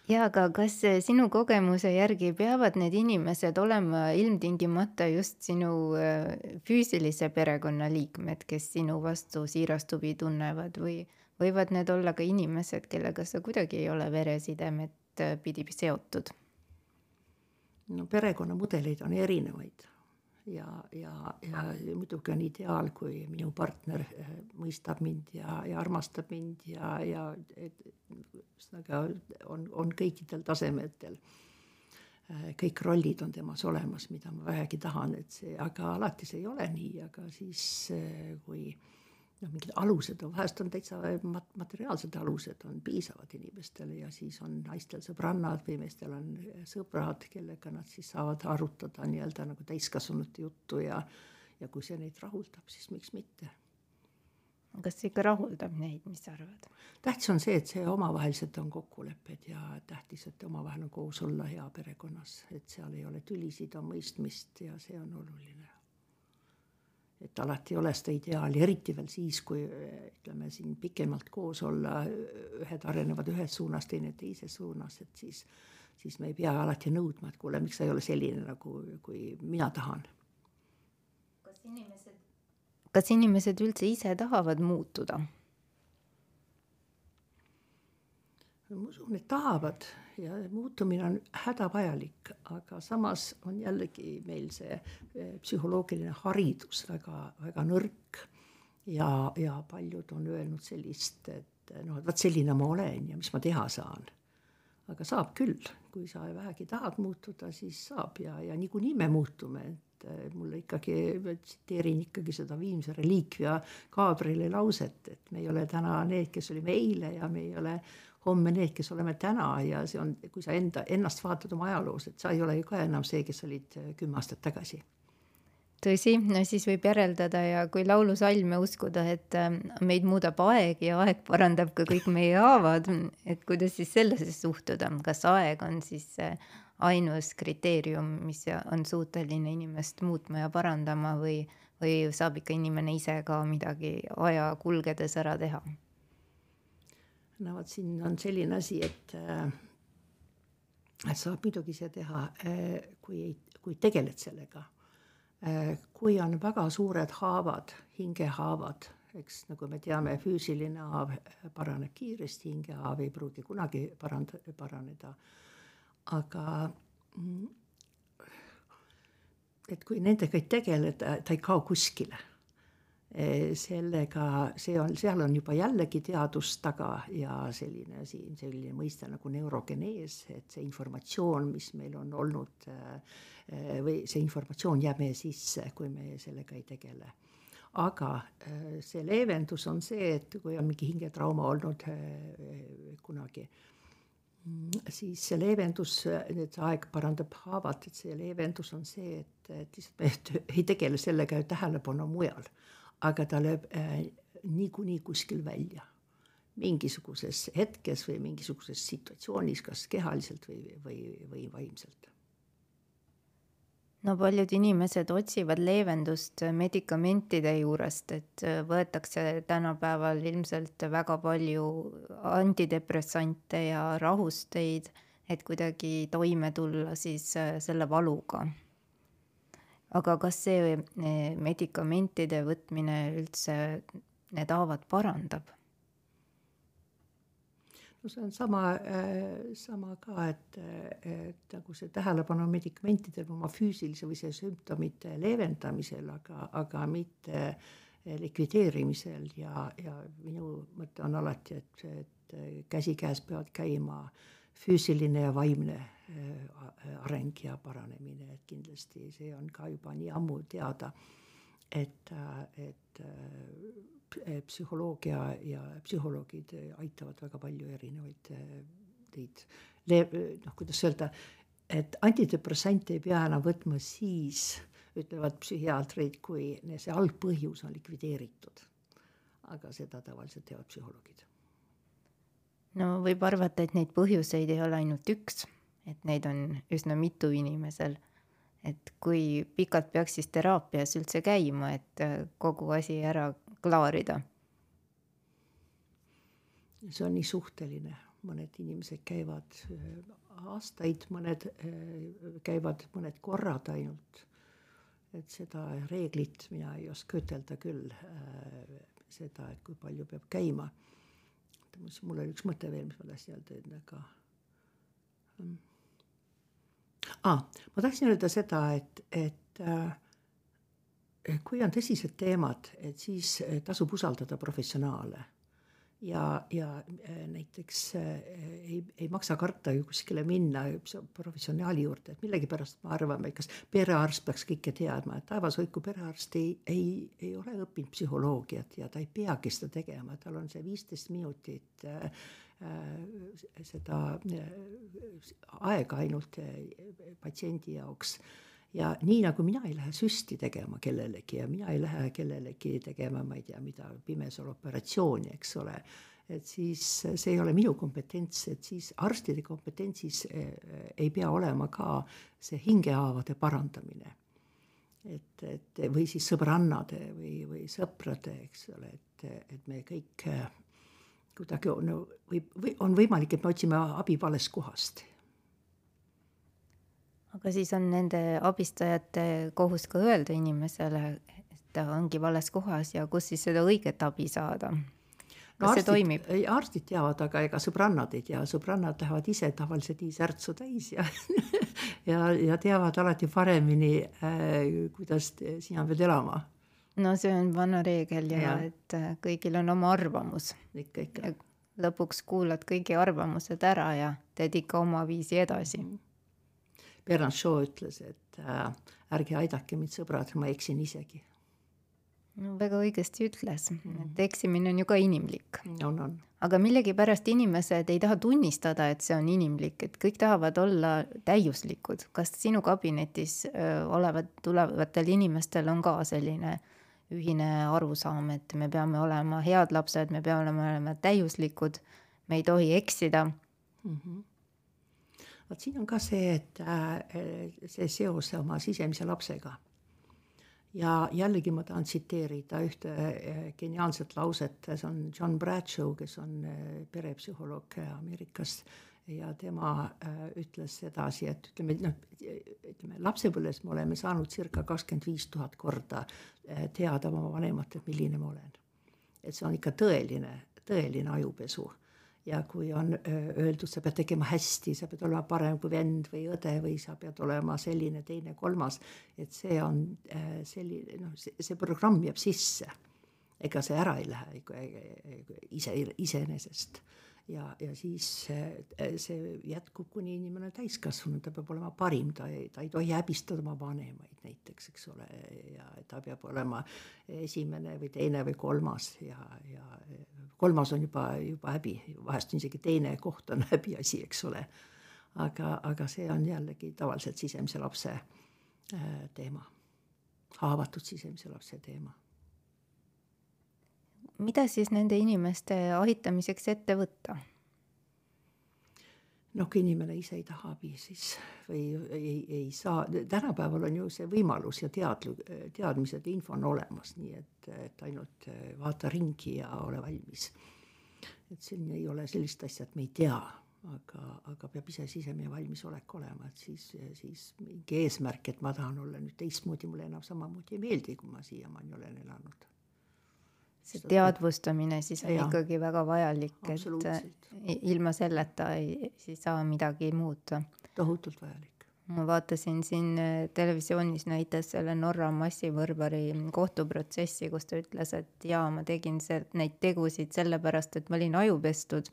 ja aga kas sinu kogemuse järgi peavad need inimesed olema ilmtingimata just sinu äh, füüsilise perekonna liikmed, kes sinu vastu siirast huvi tunnevad või võivad need olla ka inimesed, kellega sa kuidagi ei ole veresidemet äh, pidi seotud? No perekonnamudeleid on erinevaid ja, ja, ja muidugi on ideaal, kui minu partner eh, mõistab mind ja, ja armastab mind ja, ja ühesõnaga on, on kõikidel tasemetel. Eh, kõik rollid on temas olemas, mida ma vähegi tahan, et see, aga alati see ei ole nii, aga siis eh, kui äh, noh, mingid alused on, vahest on täitsa mat-, materiaalsed alused on piisavad inimestele ja siis on naistel sõbrannad või meestel on sõbrad, kellega nad siis saavad arutada nii-öelda nagu täiskasvanute juttu ja ja kui see neid rahuldab, siis miks mitte. kas see ikka rahuldab neid, mis sa arvad? tähtis on see, et see omavahelised on kokkulepped ja tähtis, et omavahel on koos olla hea perekonnas, et seal ei ole tülisid, on mõistmist ja see on oluline et alati ei ole seda ideaali, eriti veel siis, kui ütleme siin pikemalt koos olla, ühed arenevad ühes suunas, teine teises suunas, et siis, siis me ei pea alati nõudma, et kuule, miks sa ei ole selline nagu, kui mina tahan. kas inimesed, kas inimesed üldse ise tahavad muutuda? ma usun, et tahavad ja muutumine on hädavajalik, aga samas on jällegi meil see eh, psühholoogiline haridus väga-väga nõrk. ja, ja paljud on öelnud sellist, et noh, et vot selline ma olen ja mis ma teha saan. aga saab küll, kui sa vähegi tahad muutuda, siis saab ja, ja niikuinii me muutume, et eh, mulle ikkagi, tsiteerin ikkagi seda viimse reliikvia Gabrieli lauset, et me ei ole täna need, kes olime eile ja me ei ole homme need, kes oleme täna ja see on, kui sa enda, ennast vaatad oma ajaloos, et sa ei ole ju ka enam see, kes olid äh, kümme aastat tagasi. tõsi, no siis võib järeldada ja kui laulusalme uskuda, et ähm, meid muudab aeg ja aeg parandab ka kõik meie haavad, et kuidas siis sellesse suhtuda, kas aeg on siis ainus kriteerium, mis on suuteline inimest muutma ja parandama või, või saab ikka inimene ise ka midagi aja kulgedes ära teha? No vot, siin on selline asi, et äh, saab muidugi see teha äh,, kui ei, kui tegeled sellega äh,. kui on väga suured haavad, hingehaavad eks nagu me teame, füüsiline haav paraneb kiiresti, hingehaav ei pruugi kunagi paranda, paraneda. aga mm, et kui nendega ei tegeleda, ta ei kao kuskile. E, sellega, see on, seal on juba jällegi teadus taga ja selline siin selline mõiste nagu neurogenees, et see informatsioon, mis meil on olnud e, või see informatsioon jääb meie sisse, kui me sellega ei tegele. Aga äh, see leevendus on see, et kui on mingi hingetrauma olnud kunagi, siis see leevendus, see aeg parandab haavat, et see leevendus on see, et, et lihtsalt me ei tegele sellega ju tähelepanu mujal, aga ta lööb äh, niikuinii kuskil välja mingisuguses hetkes või mingisuguses situatsioonis, kas kehaliselt või, või, või vaimselt no paljud inimesed otsivad leevendust medikamentide juurest, et äh, võetakse tänapäeval ilmselt väga palju antidepressante ja rahusteid, et kuidagi toime tulla siis äh, selle valuga. Aga kas see äh, medikamentide võtmine üldse need haavad parandab? no see on sama, äh, sama ka, et, et nagu see tähelepanu medikamentidel oma füüsilise või see sümptomite leevendamisel, aga, aga mitte likvideerimisel ja, ja minu mõte on alati, et, et käsikäes peavad käima füüsiline ja vaimne areng ja paranemine, et kindlasti see on ka juba nii ammu teada, et, et Eh, psühholoogia ja psühholoogid aitavad väga palju erinevaid teid eh, noh, kuidas öelda, et antidepressante ei pea enam võtma siis, ütlevad psühhiaatrid, kui see algpõhjus on likvideeritud. aga seda tavaliselt teevad psühholoogid. no võib arvata, et neid põhjuseid ei ole ainult üks, et neid on üsna mitu inimesel et kui pikalt peaks siis teraapias üldse käima, et kogu asi ära klaarida? see on nii suhteline, mõned inimesed käivad äh, aastaid, mõned äh, käivad mõned korrad ainult. et seda reeglit mina ei oska ütelda küll, äh, seda, et kui palju peab käima. mul oli üks mõte veel, mis ma tahtsin öelda, et aga ah,. ma tahtsin öelda seda, et, et äh, kui on tõsised teemad, et siis eh, tasub usaldada professionaale. ja, ja eh, näiteks ei, ei maksa karta ju kuskile minna professionaali juurde, et millegipärast me arvame, kas perearst peaks kõike teadma, et taevas hoidku perearst ei, ei, ei ole õppinud psühholoogiat ja ta ei peagi seda tegema, tal on see viisteist minutit äh, seda äh, aega ainult äh, patsiendi jaoks ja nii nagu mina ei lähe süsti tegema kellelegi ja mina ei lähe kellelegi tegema, ma ei tea, mida, pimesal operatsiooni, eks ole. et siis see ei ole minu kompetents, et siis arstide kompetentsis ei pea olema ka see hingehaavade parandamine. et, et või siis sõbrannade või, või sõprade, eks ole, et, et me kõik kuidagi no, või, või on võimalik, et me otsime abi valest kohast aga siis on nende abistajate kohus ka öelda inimesele, et ta ongi vales kohas ja kus siis seda õiget abi saada. kas no arstid, see toimib? arstid teavad, aga ega sõbrannad ei tea, sõbrannad lähevad ise tavaliselt nii särtsu täis ja ja, ja teavad alati paremini äh,, kuidas sina pead elama no see on vana reegel ja, ja. et äh, kõigil on oma arvamus. ikka, ikka. lõpuks kuulad kõigi arvamused ära ja teed ikka oma viisi edasi mm. -hmm Bernard Shaw ütles, et äh, ärge aidake mind, sõbrad, ma eksin isegi. no väga õigesti ütles mm., et eksimine on ju ka inimlik. on, on. aga millegipärast inimesed ei taha tunnistada, et see on inimlik, et kõik tahavad olla täiuslikud. kas sinu kabinetis öö, olevad, tulevatel inimestel on ka selline ühine arusaam, et me peame olema head lapsed, me peame olema täiuslikud, me ei tohi eksida mm? -hmm vot siin on ka see, et äh, see seos oma sisemise lapsega. ja jällegi ma tahan tsiteerida ühte äh, geniaalset lauset, see on John Bradshaw, kes on äh, perepsühholoog Ameerikas ja tema äh, ütles sedasi, et ütleme noh, ütleme lapsepõlves me oleme saanud circa kakskümmend viis tuhat korda äh, teada oma vanematelt, milline ma olen. et see on ikka tõeline, tõeline ajupesu. ja kui on äh, öeldud, sa pead tegema hästi, sa pead olema parem kui vend või õde või sa pead olema selline, teine, kolmas, et see on selline noh, see, programm jääb sisse. ega see ära ei lähe ise, iseenesest ja, ja siis see, see jätkub, kuni inimene on täiskasvanu, ta peab olema parim, ta ei, ta ei tohi häbistada oma vanemaid näiteks, eks ole, ja ta peab olema esimene või teine või kolmas. Ja, ja kolmas on juba, juba häbi, vahest isegi teine koht on häbiasi, eks ole. aga, aga see on jällegi tavaliselt sisemise lapse äh, teema, haavatud sisemise lapse teema mida siis nende inimeste aitamiseks ette võtta? noh, kui inimene ise ei taha abi, siis või ei, ei saa, tänapäeval on ju see võimalus ja teadlu-, teadmised info on olemas, nii et, et ainult vaata ringi ja ole valmis. et siin ei ole sellist asja, et me ei tea, aga, aga peab ise sisemine valmisolek olema, et siis, siis mingi eesmärk, et ma tahan olla nüüd teistmoodi, mulle enam samamoodi ei meeldi, kui ma siiamaani olen elanud see teadvustamine siis on ja. ikkagi väga vajalik, et ilma selleta ei, ei saa midagi muuta. tohutult vajalik. ma vaatasin siin äh, televisioonis näitas selle Norra massivõrvari kohtuprotsessi, kus ta ütles, et jaa, ma tegin see, neid tegusid sellepärast, et ma olin ajupestud,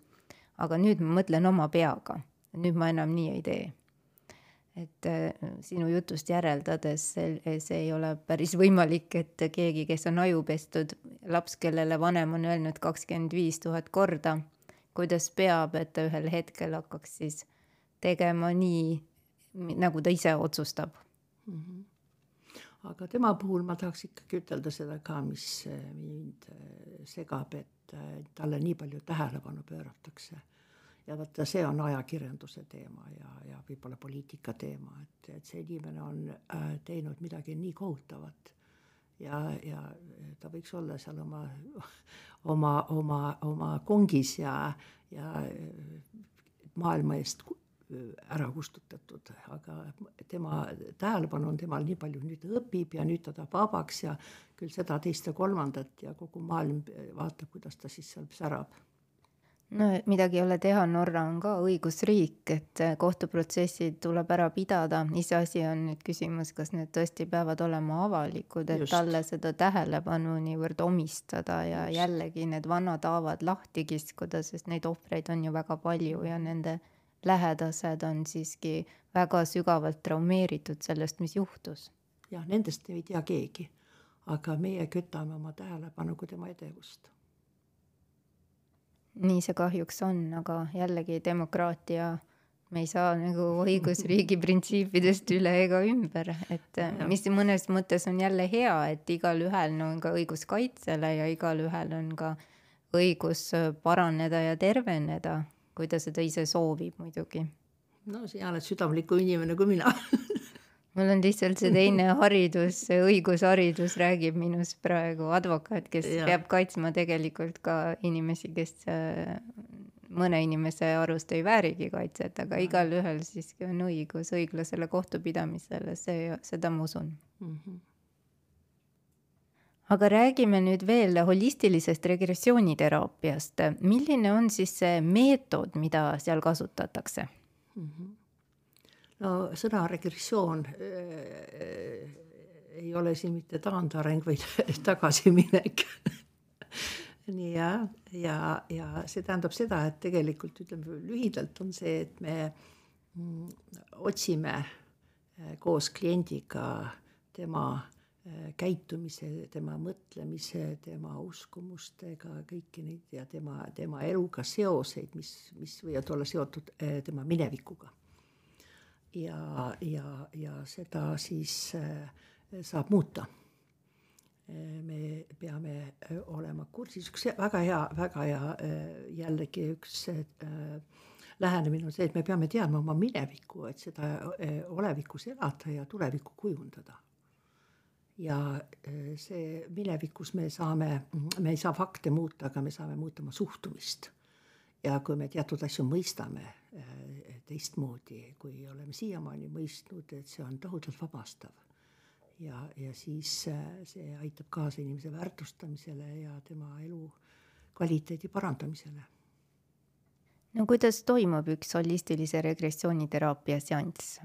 aga nüüd ma mõtlen oma peaga, nüüd ma enam nii ei tee et äh, sinu jutust järeldades see, see ei ole päris võimalik, et keegi, kes on ajupestud, laps, kellele vanem on öelnud kakskümmend viis tuhat korda, kuidas peab, et ta ühel hetkel hakkaks siis tegema nii, nagu ta ise otsustab mm. -hmm aga tema puhul ma tahaks ikkagi ütelda seda ka, mis mind segab, et talle nii palju tähelepanu pööratakse ja vaata, see on ajakirjanduse teema ja, ja võib-olla poliitika teema, et, et see inimene on äh, teinud midagi nii kohutavat. Ja, ja ta võiks olla seal oma, oma, oma, oma kongis ja, ja maailma eest ära kustutatud, aga tema tähelepanu on temal nii palju, nüüd õpib ja nüüd ta tahab vabaks ja küll seda, teist ja kolmandat ja kogu maailm vaatab, kuidas ta siis seal särab no midagi ei ole teha, Norra on ka õigusriik, et äh, kohtuprotsessid tuleb ära pidada, iseasi on nüüd küsimus, kas need tõesti peavad olema avalikud, et Just. talle seda tähelepanu niivõrd omistada ja Just. jällegi need vanad haavad lahti kiskuda, sest neid ohvreid on ju väga palju ja nende lähedased on siiski väga sügavalt traumeeritud sellest, mis juhtus. jah, nendest ei tea keegi, aga meie kütame oma tähelepanu kui tema edevust nii see kahjuks on, aga jällegi demokraatia, me ei saa nagu õigusriigi printsiipidest üle ega ümber, et mis mõnes mõttes on jälle hea, et igalühel no, on ka õigus kaitsele ja igalühel on ka õigus paraneda ja terveneda, kui ta seda ise soovib muidugi. no sina oled südamlikum inimene kui mina mul on lihtsalt see teine haridus, see õigusharidus räägib minust praegu, advokaat, kes ja. peab kaitsma tegelikult ka inimesi, kes äh, mõne inimese arust ei väärigi kaitset, aga igalühel siiski on õigus õiglasele kohtupidamisele, see, seda ma usun mm. -hmm. aga räägime nüüd veel holistilisest regressiooniteraapiast. milline on siis see meetod, mida seal kasutatakse mm? -hmm no sõna regressioon äh, ei ole siin mitte taandareng, vaid tagasiminek. Nii ja, ja, ja see tähendab seda, et tegelikult ütleme lühidalt on see, et me mm, otsime äh, koos kliendiga tema äh, käitumise, tema mõtlemise, tema uskumustega, kõiki neid ja tema, tema eluga seoseid, mis, mis võivad olla seotud äh, tema minevikuga ja, ja, ja seda siis äh, saab muuta. Äh, me peame äh, olema kursis, üks väga hea, väga hea jällegi üks lähenemine on see, et me peame teadma oma minevikku, et seda olevikus elada ja tulevikku kujundada. ja see minevikus me saame, me ei saa fakte muuta, aga me saame muuta oma suhtumist. ja kui me teatud asju mõistame teistmoodi, kui oleme siiamaani mõistnud, et see on tohutult vabastav ja, ja siis see aitab kaasa inimese väärtustamisele ja tema elu kvaliteedi parandamisele no kuidas toimub üks holistilise regressiooniteraapia seanss?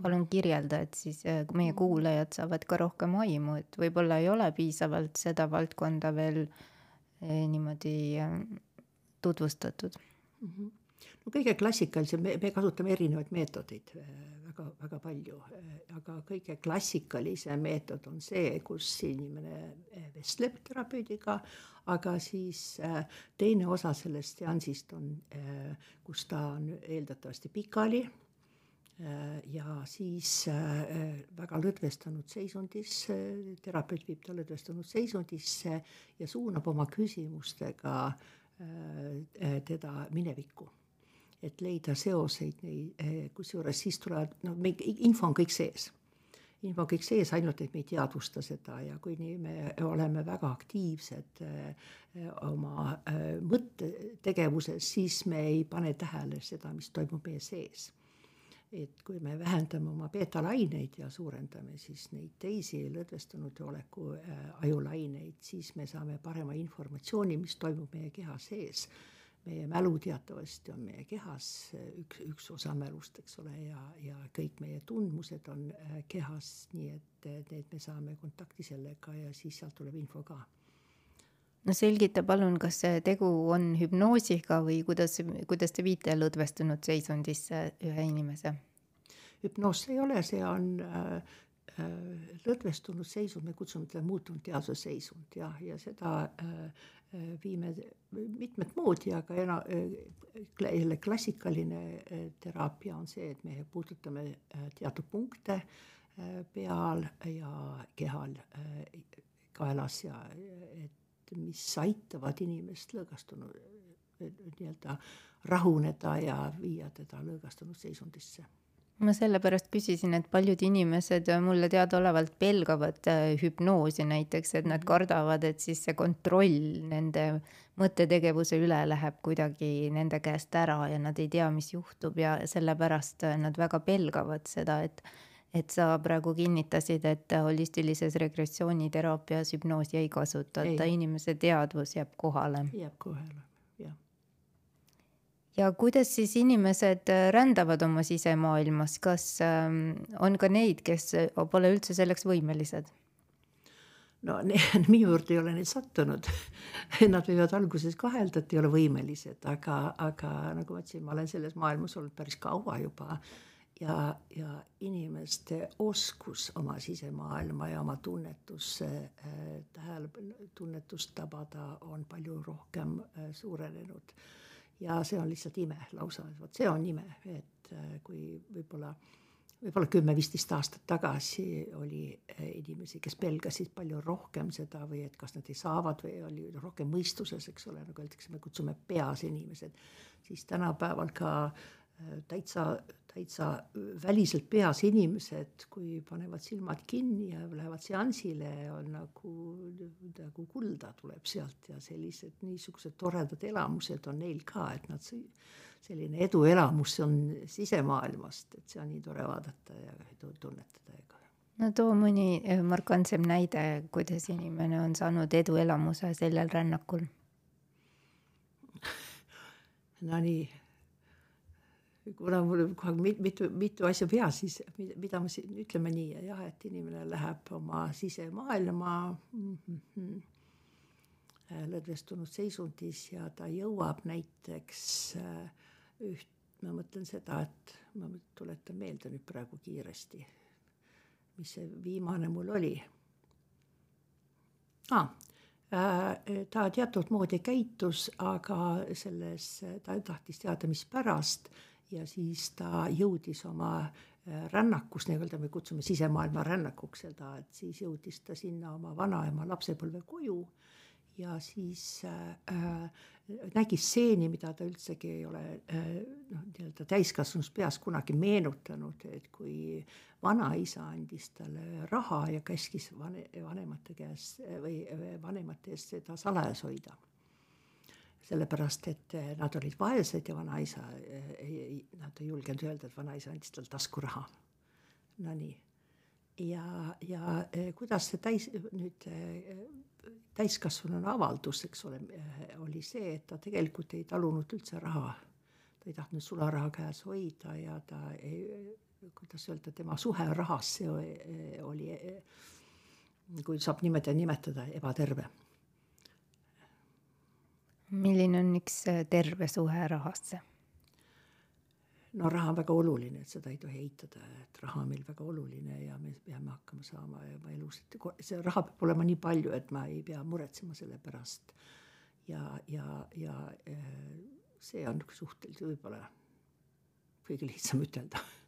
palun kirjelda, et siis äh, meie kuulajad saavad ka rohkem aimu, et võib-olla ei ole piisavalt seda valdkonda veel äh, niimoodi äh, tutvustatud mm. -hmm no kõige klassikalisem, me, me kasutame erinevaid meetodeid äh, palju, äh, aga kõige klassikalisem meetod on see, kus inimene äh, vestleb terapeudiga, aga siis teine osa sellest seansist on, kus ta on eeldatavasti pikali ja siis väga lõdvestunud seisundis, terapeut viib ta lõdvestunud seisundisse ja suunab oma küsimustega teda minevikku et leida seoseid eh, kusjuures siis tulevad, noh, me, info on kõik sees. info on kõik sees, ainult et me ei teadvusta seda ja kui nii me oleme väga aktiivsed eh, oma eh, mõttetegevuses, siis me ei pane tähele seda, mis toimub meie sees et kui me vähendame oma beetalaineid ja suurendame siis neid teisi lõdvestunud oleku äh, ajulaineid, siis me saame parema informatsiooni, mis toimub meie keha sees meie mälu teatavasti on meie kehas üks, üks osa mälust, eks ole, ja, ja kõik meie tundmused on äh, kehas, nii et need me saame kontakti sellega ja siis sealt tuleb info ka. no selgita palun, kas tegu on hüpnoosiga või kuidas, kuidas te viite lõdvestunud seisundisse ühe inimese? hüpnoos ei ole, see on äh, äh lõdvestunud seisund, me kutsume teda muutunud teadvuse seisund jah, ja seda äh, Äh, viime mitmet moodi, aga ena-, jälle klassikaline äh, teraapia on see, et me puudutame teatud punkte peal ja kehal, kaelas ja et mis aitavad inimest lõõgastunud nii-öelda rahuneda ja viia teda lõõgastunud seisundisse ma sellepärast küsisin, et paljud inimesed mulle teadaolevalt pelgavad äh, hüpnoosi näiteks, et nad mhm. kardavad, et siis see kontroll nende mõttetegevuse üle läheb kuidagi nende käest ära ja nad ei tea, mis juhtub ja sellepärast äh, nad väga pelgavad seda, et et sa praegu kinnitasid, et holistilises regressiooniteraapias hüpnoosi ei kasutata, inimese teadvus jääb kohale. jääb kohale ja kuidas siis inimesed äh, rändavad oma sisemaailmas, kas ähm, on ka neid, kes äh, pole üldse selleks võimelised? no minu juurde ei ole neid sattunud. Nad võivad alguses kahelda, et ei ole võimelised, aga, aga nagu ma ütlesin, ma olen selles maailmas olnud päris kaua juba. Ja, ja inimeste oskus oma sisemaailma ja oma tunnetusse äh, tähele, tunnetust tabada on palju rohkem äh, suurenenud ja see on lihtsalt ime lausa, vot see on ime, et äh, kui võib-olla, võib-olla kümme-viisteist aastat tagasi oli äh, inimesi, kes pelgasid palju rohkem seda või et kas nad ei saavad või oli rohkem mõistuses, eks ole, nagu öeldakse, me kutsume peas inimesed, siis tänapäeval ka äh, täitsa täitsa väliselt peas inimesed, kui panevad silmad kinni ja lähevad seansile, on nagu, nagu kulda tuleb sealt ja sellised niisugused toredad elamused on neil ka, et nad, selline eduelamus on sisemaailmast, et see on nii tore vaadata ja tunnetada ega. No too mõni eh, markantsem näide, kuidas inimene on saanud eduelamuse sellel rännakul. Nonii kuna mul on kogu aeg mitu, mitu asja peas, siis mida ma siin ütleme nii jah, et inimene läheb oma sisemaailma mm -hmm, lõdvestunud seisundis ja ta jõuab näiteks äh, üht, ma mõtlen seda, et ma tuletan meelde nüüd praegu kiiresti, mis see viimane mul oli. Ah, ta teatud moodi käitus, aga selles, ta tahtis teada, mispärast ja siis ta jõudis oma äh, rännakust, nii-öelda me kutsume sisemaailma rännakuks seda, et siis jõudis ta sinna oma vanaema lapsepõlve koju ja siis äh, nägi stseeni, mida ta üldsegi ei ole äh, noh, nii-öelda täiskasvanus peas kunagi meenutanud, et kui vanaisa andis talle raha ja käskis vane, vanemate käest või vanemate eest seda salajas hoida. Sellepärast, et nad olid vaesed ja vanaisa ei, nad ei julgenud öelda, et vanaisa andis talle taskuraha. Nonii ja, ja eh, kuidas see täis nüüd eh, täiskasvanuna avaldus, eks ole, eh, oli see, et ta tegelikult ei talunud üldse raha. ta ei tahtnud sularaha käes hoida ja ta ei, kuidas öelda, tema suhe rahasse oli, kui saab niimoodi nimetada, ebaterve. Milline on üks terve suhe rahasse? no raha on väga oluline, et seda ei tohi eitada, et raha on meil väga oluline ja me peame hakkama saama oma elus, et see raha peab olema nii palju, et ma ei pea muretsema selle pärast. ja, ja, ja eh, see on suhteliselt võib-olla kõige lihtsam ütelda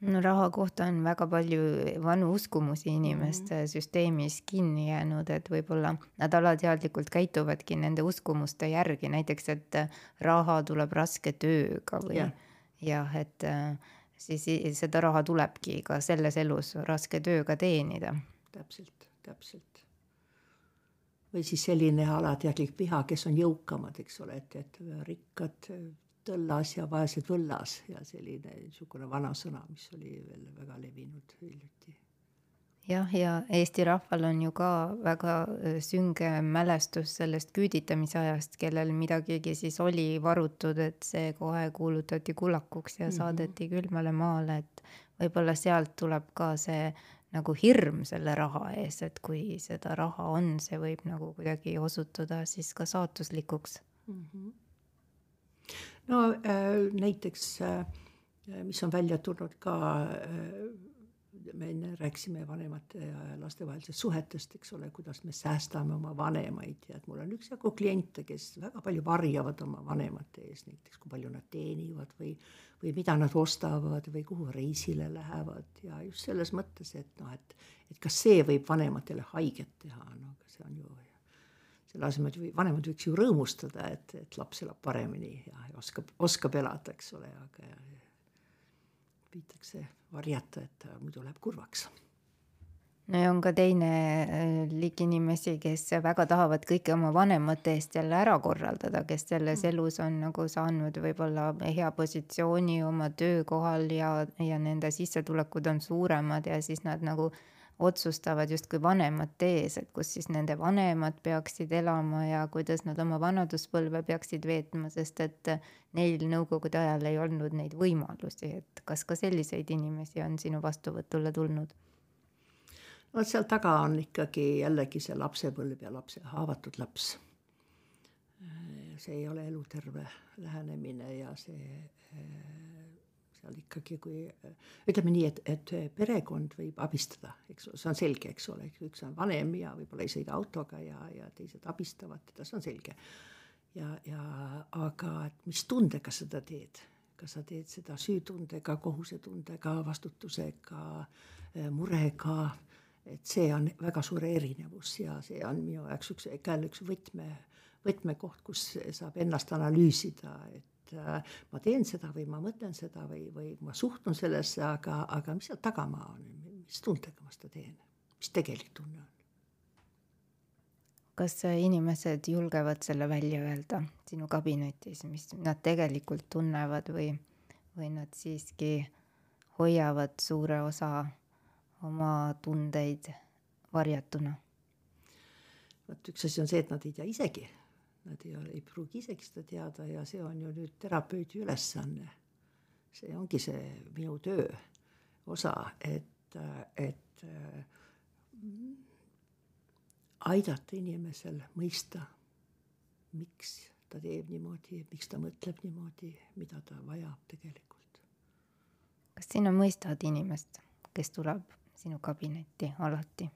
no raha kohta on väga palju vanu uskumusi inimeste mm -hmm. süsteemis kinni jäänud, et võib-olla nad alateadlikult käituvadki nende uskumuste järgi, näiteks et raha tuleb raske tööga või jah, et äh, siis seda raha tulebki ka selles elus raske tööga teenida. täpselt, täpselt. või siis selline alateadlik viha, kes on jõukamad, eks ole, et, et rikkad tõllas ja vaesed võllas ja selline niisugune vanasõna, mis oli veel väga levinud hiljuti jah, ja Eesti rahval on ju ka väga sünge mälestus sellest küüditamise ajast, kellel midagigi siis oli varutud, et see kohe kuulutati kullakuks ja mm -hmm. saadeti külmale maale, et võib-olla sealt tuleb ka see nagu hirm selle raha ees, et kui seda raha on, see võib nagu kuidagi osutuda siis ka saatuslikuks mm. -hmm. No äh, näiteks äh, mis on välja tulnud ka äh, me enne rääkisime vanemate ja laste vahelisest suhetest, eks ole, kuidas me säästame oma vanemaid ja et mul on üksjagu kliente, kes väga palju varjavad oma vanemate ees, näiteks kui palju nad teenivad või, või mida nad ostavad või kuhu reisile lähevad ja just selles mõttes, et noh, et, et kas see võib vanematele haiget teha, no aga see on ju selle asemel, et vanemad võiks ju rõõmustada, et, et laps elab paremini ja, oskab, oskab elada, eks ole, aga püütakse varjata, et muidu läheb kurvaks no ja on ka teine äh, liik inimesi, kes väga tahavad kõike oma vanemate eest jälle ära korraldada, kes selles mm. elus on nagu saanud võib-olla hea positsiooni oma töökohal ja, ja nende sissetulekud on suuremad ja siis nad nagu otsustavad justkui vanemate ees, et kus siis nende vanemad peaksid elama ja kuidas nad oma vanaduspõlve peaksid veetma, sest et neil nõukogude ajal ei olnud neid võimalusi, et kas ka selliseid inimesi on sinu vastuvõtule tulnud? no seal taga on ikkagi jällegi see lapsepõlv ja lapse haavatud laps. see ei ole eluterve lähenemine ja see seal ikkagi, kui ütleme nii, et, et perekond võib abistada, eks see on selge, eks ole, üks on vanem ja võib-olla ei sõida autoga ja, ja teised abistavad teda, see on selge. ja, ja aga mis tundega seda teed, kas sa teed seda süütundega, kohusetundega, vastutusega, murega, et see on väga suur erinevus ja see on minu jaoks üks, jälle üks võtme, võtmekoht, kus saab ennast analüüsida, et et äh, ma teen seda või ma mõtlen seda või, või ma suhtun sellesse, aga, aga mis seal tagamaa on, mis tundega ma seda teen, mis tegelik tunne on? kas inimesed julgevad selle välja öelda sinu kabinetis, mis nad tegelikult tunnevad või, või nad siiski hoiavad suure osa oma tundeid varjatuna? vot üks asi on see, et nad ei tea isegi Nad ei ole, ei pruugi isegi seda teada ja see on ju nüüd terapeudi ülesanne. see ongi see minu töö osa, et, et aidata inimesel mõista, miks ta teeb niimoodi, miks ta mõtleb niimoodi, mida ta vajab tegelikult. kas sina mõistad inimest, kes tuleb sinu kabinetti alati?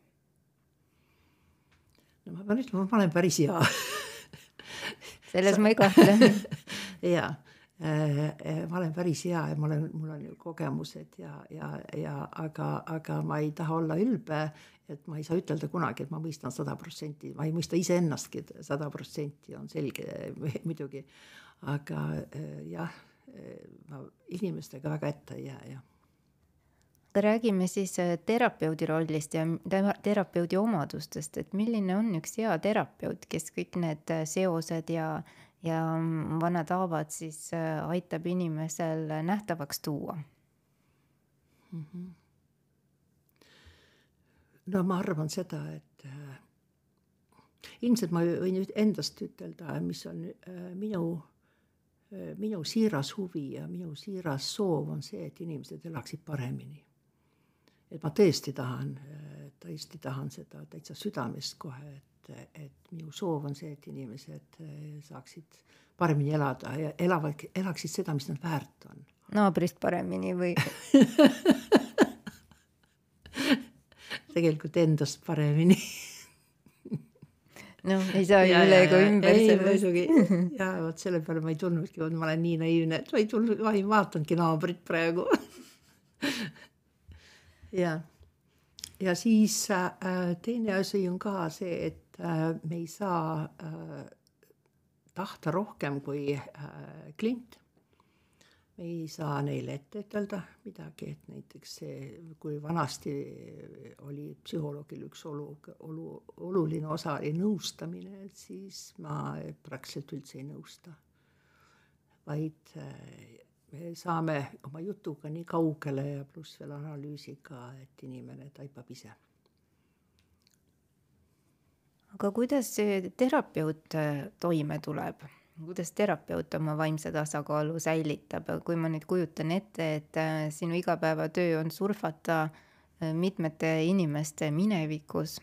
no ma pean ütlema, ma olen päris hea selles ma ei kahtle. Ja, ma olen päris hea ja ma olen, mul on kogemused ja, ja, ja aga, aga ma ei taha olla ülbe, et ma ei saa ütelda kunagi, et ma mõistan sada protsenti, ma ei mõista iseennastki sada protsenti, on selge muidugi. aga jah, ma inimestega väga ette ei jää, jah räägime siis terapeudi rollist ja terapeudi omadustest, et milline on üks hea terapeut, kes kõik need seosed ja, ja vanad haavad siis äh, aitab inimesel nähtavaks tuua mm. -hmm. no ma arvan seda, et äh, ilmselt ma võin endast ütelda, mis on äh, minu äh,, minu siiras huvi ja minu siiras soov on see, et inimesed elaksid paremini. Et ma tõesti tahan, tõesti tahan seda täitsa südamest kohe, et et, minu soov on see, et inimesed eh, saaksid paremini elada ja elavad, elaksid seda, mis nad väärt on. naabrist paremini või tegelikult endast paremini noh, ei saa ju üle ega ümber sellest. ja vot selle peale ma ei tulnudki, ma olen nii naiivne, et ma ei tulnud, ma ei vaatanudki naabrit praegu ja, ja siis äh, teine asi on ka see, et Äh, me ei saa äh, tahta rohkem kui äh, klient. me ei saa neile ette ütelda midagi, et näiteks see, kui vanasti oli psühholoogil üks olu, olu, oluline osa oli nõustamine, et siis ma praktiliselt üldse ei nõusta. vaid me saame oma jutuga nii kaugele ja pluss veel analüüsiga, et inimene taipab ise aga kuidas see terapeut äh, toime tuleb? kuidas terapeut oma vaimse tasakaalu säilitab, kui ma nüüd kujutan ette, et äh, sinu igapäevatöö on surfata äh, mitmete inimeste minevikus,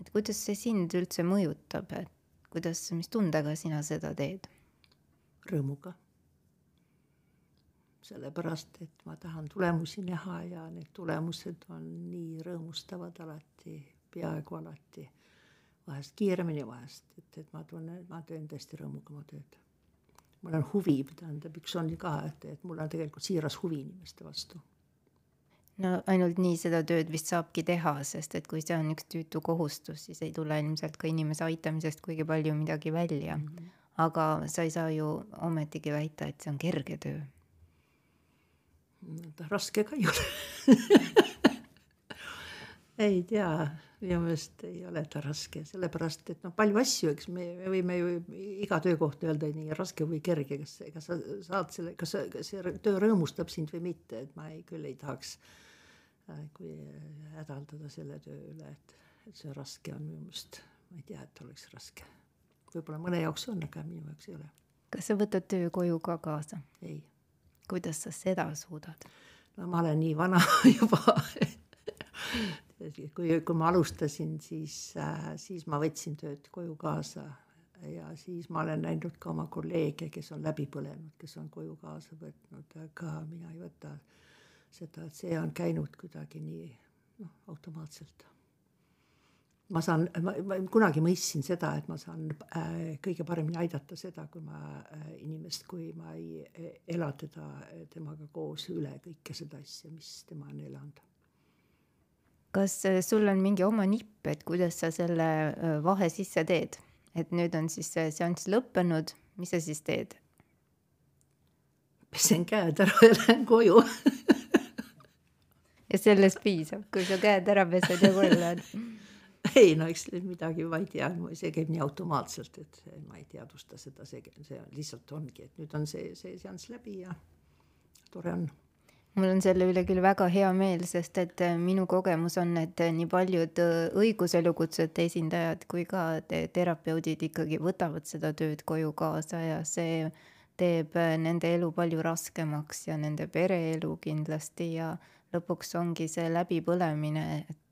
et kuidas see sind üldse mõjutab, et kuidas, mis tundega sina seda teed? rõõmuga. Sellepärast, et ma tahan tulemusi näha ja need tulemused on nii rõõmustavad alati, peaaegu alati vahest kiiremini, vahest, et, et ma tunnen, ma teen tõesti rõõmuga oma tööd. mul on huvi, tähendab, üks on ka, et, et mul on tegelikult siiras huvi inimeste vastu. no ainult nii seda tööd vist saabki teha, sest et kui see on üks tüütu kohustus, siis ei tule ilmselt ka inimese aitamisest kuigi palju midagi välja mm. -hmm. aga sa ei saa ju ometigi väita, et see on kerge töö. Raske ka ei ole ei tea minu meelest ei ole ta raske, sellepärast et noh, palju asju, eks me, me võime ju iga töö kohta öelda nii raske või kerge, kas, kas sa saad selle, kas, see töö rõõmustab sind või mitte, et ma ei, küll ei tahaks äh, kui hädaldada selle töö üle, et, et see raske on minu meelest, ma ei tea, et oleks raske. võib-olla mõne jaoks on, aga minu jaoks ei ole. kas sa võtad töö koju ka kaasa? ei. Kuidas sa seda suudad? no ma olen nii vana juba kui, kui ma alustasin, siis äh,, siis ma võtsin tööd koju kaasa ja siis ma olen näinud ka oma kolleege, kes on läbi põlenud, kes on koju kaasa võtnud, aga mina ei võta seda, et see on käinud kuidagi nii noh, automaatselt. Ma saan, ma, kunagi mõistsin seda, et ma saan äh, kõige paremini aidata seda, kui ma äh, inimest, kui ma ei ela teda, temaga koos üle kõike seda asja, mis tema on elanud. Kas äh, sul on mingi oma nipp, et kuidas sa selle äh, vahe sisse teed, et nüüd on siis see seanss lõppenud, mis sa siis teed? pesen käed ära ja lähen koju. Ja sellest piisab, kui sa käed ära pesed ja koju lähed ei no eks midagi, ma ei tea, see käib nii automaatselt, et ma ei teadvusta seda, see, see lihtsalt ongi, et nüüd on see, see seanss läbi ja tore on. Mul on selle üle küll väga hea meel, sest et äh, minu kogemus on, et äh, nii paljud äh, õiguselukutsete esindajad kui ka te terapeudid ikkagi võtavad seda tööd koju kaasa ja see teeb nende elu palju raskemaks ja nende pereelu kindlasti ja lõpuks ongi see läbipõlemine, et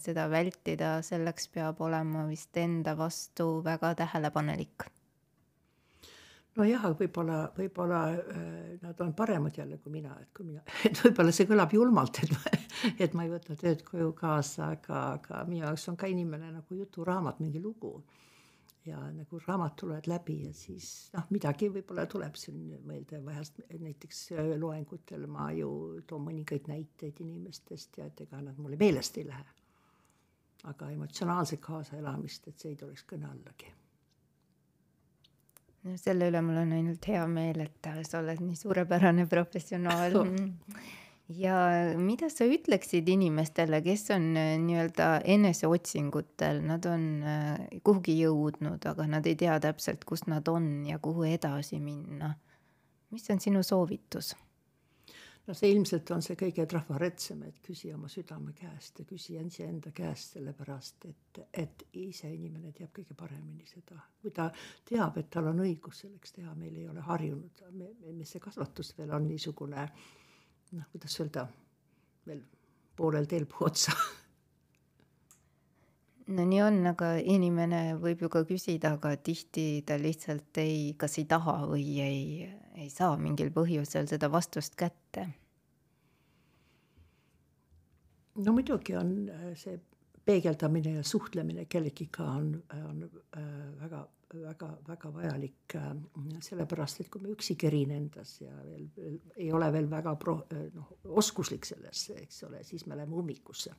seda vältida, selleks peab olema vist enda vastu väga tähelepanelik nojah, aga võib-olla, võib-olla äh, nad on paremad jälle kui mina, et kui mina, et võib-olla see kõlab julmalt, et ma, et ma ei võta tööd koju kaasa, aga, aga minu jaoks on ka inimene nagu juturaamat, mingi lugu. Ja nagu raamat loed läbi ja siis noh, midagi võib-olla tuleb siin meelde vahest näiteks loengutel ma ju toon mõningaid näiteid inimestest ja et ega nad mulle meelest ei lähe. aga emotsionaalset kaasaelamist, et see ei tuleks kõne allagi. No selle üle mul on ainult hea meel, et sa oled nii suurepärane professionaal ja mida sa ütleksid inimestele, kes on äh, nii-öelda eneseotsingutel, nad on äh, kuhugi jõudnud, aga nad ei tea täpselt, kus nad on ja kuhu edasi minna. mis on sinu soovitus? no see ilmselt on see kõige trafaretsem, et küsi oma südame käest ja küsi iseenda käest, sellepärast et, et ise inimene teab kõige paremini seda. kui ta teab, et tal on õigus selleks teha, meil ei ole harjunud, me, see kasvatus veel on niisugune noh, kuidas öelda, veel poolel teel puu otsa no nii on, aga inimene võib ju ka küsida, aga tihti ta lihtsalt ei, kas ei taha või ei, ei saa mingil põhjusel seda vastust kätte. no muidugi on äh, see peegeldamine ja suhtlemine kellegiga on, on äh, väga, väga, väga vajalik äh,. sellepärast, et kui me üksi kerin endas ja veel, veel ei ole veel väga pro-, noh, oskuslik selles, eks ole, siis me läheme ummikusse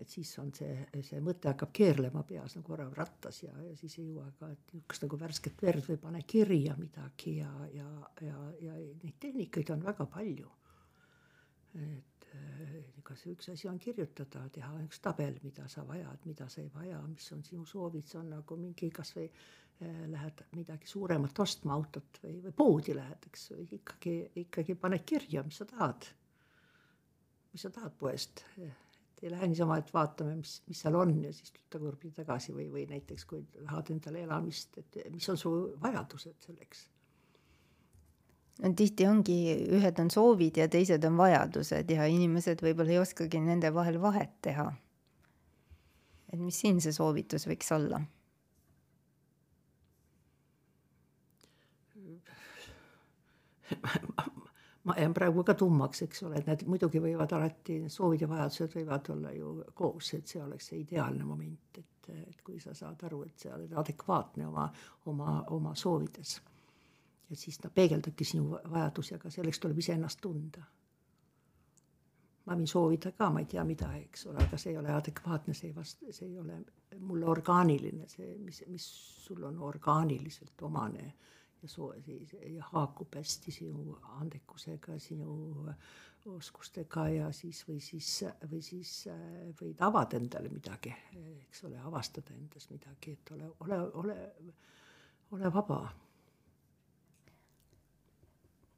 et siis on see, see mõte hakkab keerlema peas nagu orav rattas ja, ja siis ei jõua ka, et niisugust nagu värsket verd või pane kirja midagi ja, ja, ja, ja neid tehnikaid on väga palju. et ega see üks asi on kirjutada, teha üks tabel, mida sa vajad, mida sa ei vaja, mis on sinu soovid, see on nagu mingi kasvõi eh, lähed midagi suuremat ostma, autot või, või poodi lähed, eks ikkagi, ikkagi paned kirja, mis sa tahad. mis sa tahad poest ei lähe niisama, et vaatame, mis, mis seal on ja siis tagurpidi tagasi või, või näiteks kui tahad endale elamist, et mis on su vajadused selleks no tihti ongi, ühed on soovid ja teised on vajadused ja inimesed võib-olla ei oskagi nende vahel vahet teha. et mis siin see soovitus võiks olla? ma jään praegu ka tummaks, eks ole, et need muidugi võivad alati, soovid ja vajadused võivad olla ju koos, et see oleks see ideaalne moment, et, et kui sa saad aru, et sa oled adekvaatne oma, oma, oma soovides. Ja siis ta peegeldabki sinu vajadusi, aga selleks tuleb iseennast tunda. ma võin soovida ka, ma ei tea mida, eks ole, aga see ei ole adekvaatne, see ei vasta, see ei ole mulle orgaaniline, see, mis, mis sul on orgaaniliselt omane ja soo-, ja haakub hästi sinu andekusega, sinu oskustega ja siis või siis, või siis võid avada endale midagi, eks ole, avastada endas midagi, et ole, ole, ole, ole vaba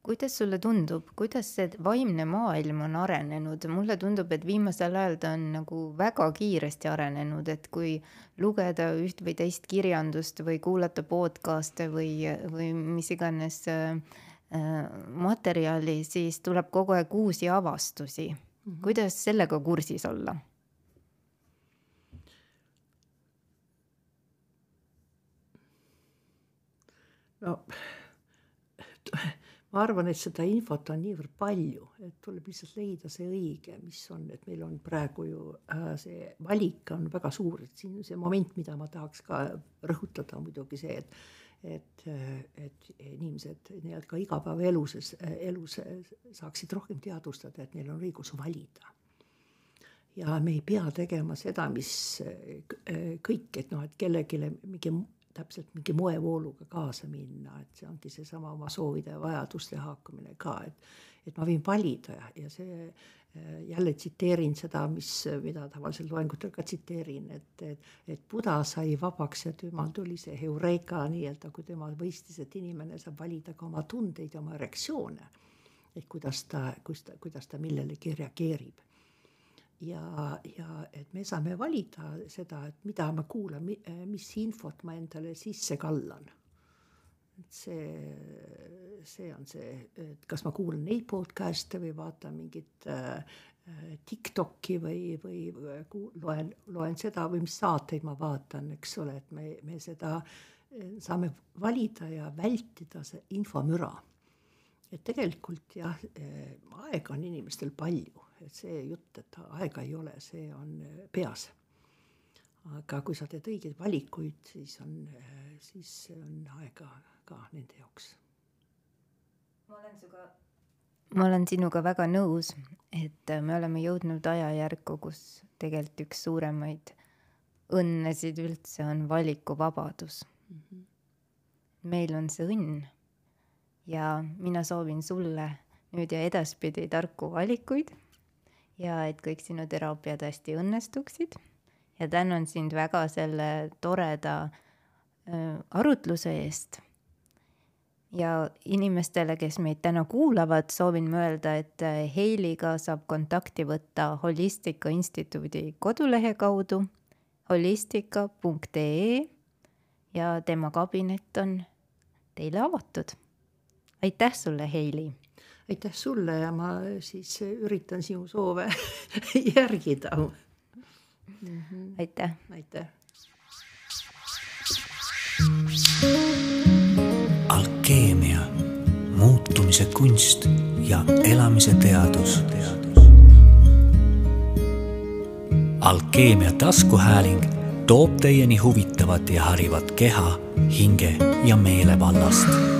kuidas sulle tundub, kuidas see vaimne maailm on arenenud, mulle tundub, et viimasel ajal ta on nagu väga kiiresti arenenud, et kui lugeda üht või teist kirjandust või kuulata podcast'e või, või mis iganes äh, materjali, siis tuleb kogu aeg uusi avastusi mm. -hmm. kuidas sellega kursis olla? no ma arvan, et seda infot on niivõrd palju, et tuleb lihtsalt leida see õige, mis on, et meil on praegu ju äh, see valik on väga suur, et siin see moment, mida ma tahaks ka rõhutada, on muidugi see, et et, et inimesed nii-öelda ka igapäevaeluses, elus saaksid rohkem teadvustada, et neil on õigus valida. Ja me ei pea tegema seda, mis kõik, et noh, et kellelegi mingi täpselt mingi moevooluga kaasa minna, et see ongi seesama oma soovide ja vajaduste haakumine ka, et et ma võin valida ja, see äh, jälle tsiteerin seda, mis, mida tavaliselt loengutel ka tsiteerin, et, et, et Buda sai vabaks ja temal tuli see heureeka nii-öelda, kui tema mõistis, et inimene saab valida ka oma tundeid ja oma reaktsioone. et kuidas ta, kus ta, kuidas ta millelegi reageerib ja, ja et me saame valida seda, et mida ma kuulan, mis infot ma endale sisse kallan. et see, see on see, et kas ma kuulan neid podcast'e või vaatan mingit äh, Tiktoki või, või loen, loen seda või mis saateid ma vaatan, eks ole, et me, me seda saame valida ja vältida see infomüra. et tegelikult jah, aega on inimestel palju et see jutt, et aega ei ole, see on peas. aga kui sa teed õigeid valikuid, siis on, siis on aega ka nende jaoks. ma olen sinuga, ma olen sinuga väga nõus, et me oleme jõudnud ajajärku, kus tegelikult üks suuremaid õnnesid üldse on valikuvabadus mm. -hmm. meil on see õnn ja mina soovin sulle nüüd ja edaspidi tarku valikuid ja et kõik sinu teraapiad hästi õnnestuksid ja tänan sind väga selle toreda äh, arutluse eest. ja inimestele, kes meid täna kuulavad, soovin ma öelda, et Heiliga saab kontakti võtta Holistika Instituudi kodulehe kaudu holistika.ee ja tema kabinet on teile avatud. aitäh sulle, Heili! Aitäh sulle ja ma siis üritan sinu soove järgida mm. -hmm. aitäh. aitäh. alkeemia, muutumise kunst ja elamise teadus. alkeemia taskuhääling toob teieni huvitavat ja harivat keha, hinge ja meele vallast.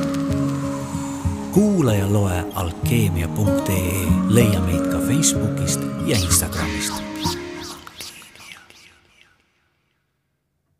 Kuula ja loe alkeemia.ee, leia meid ka Facebookist ja Instagramist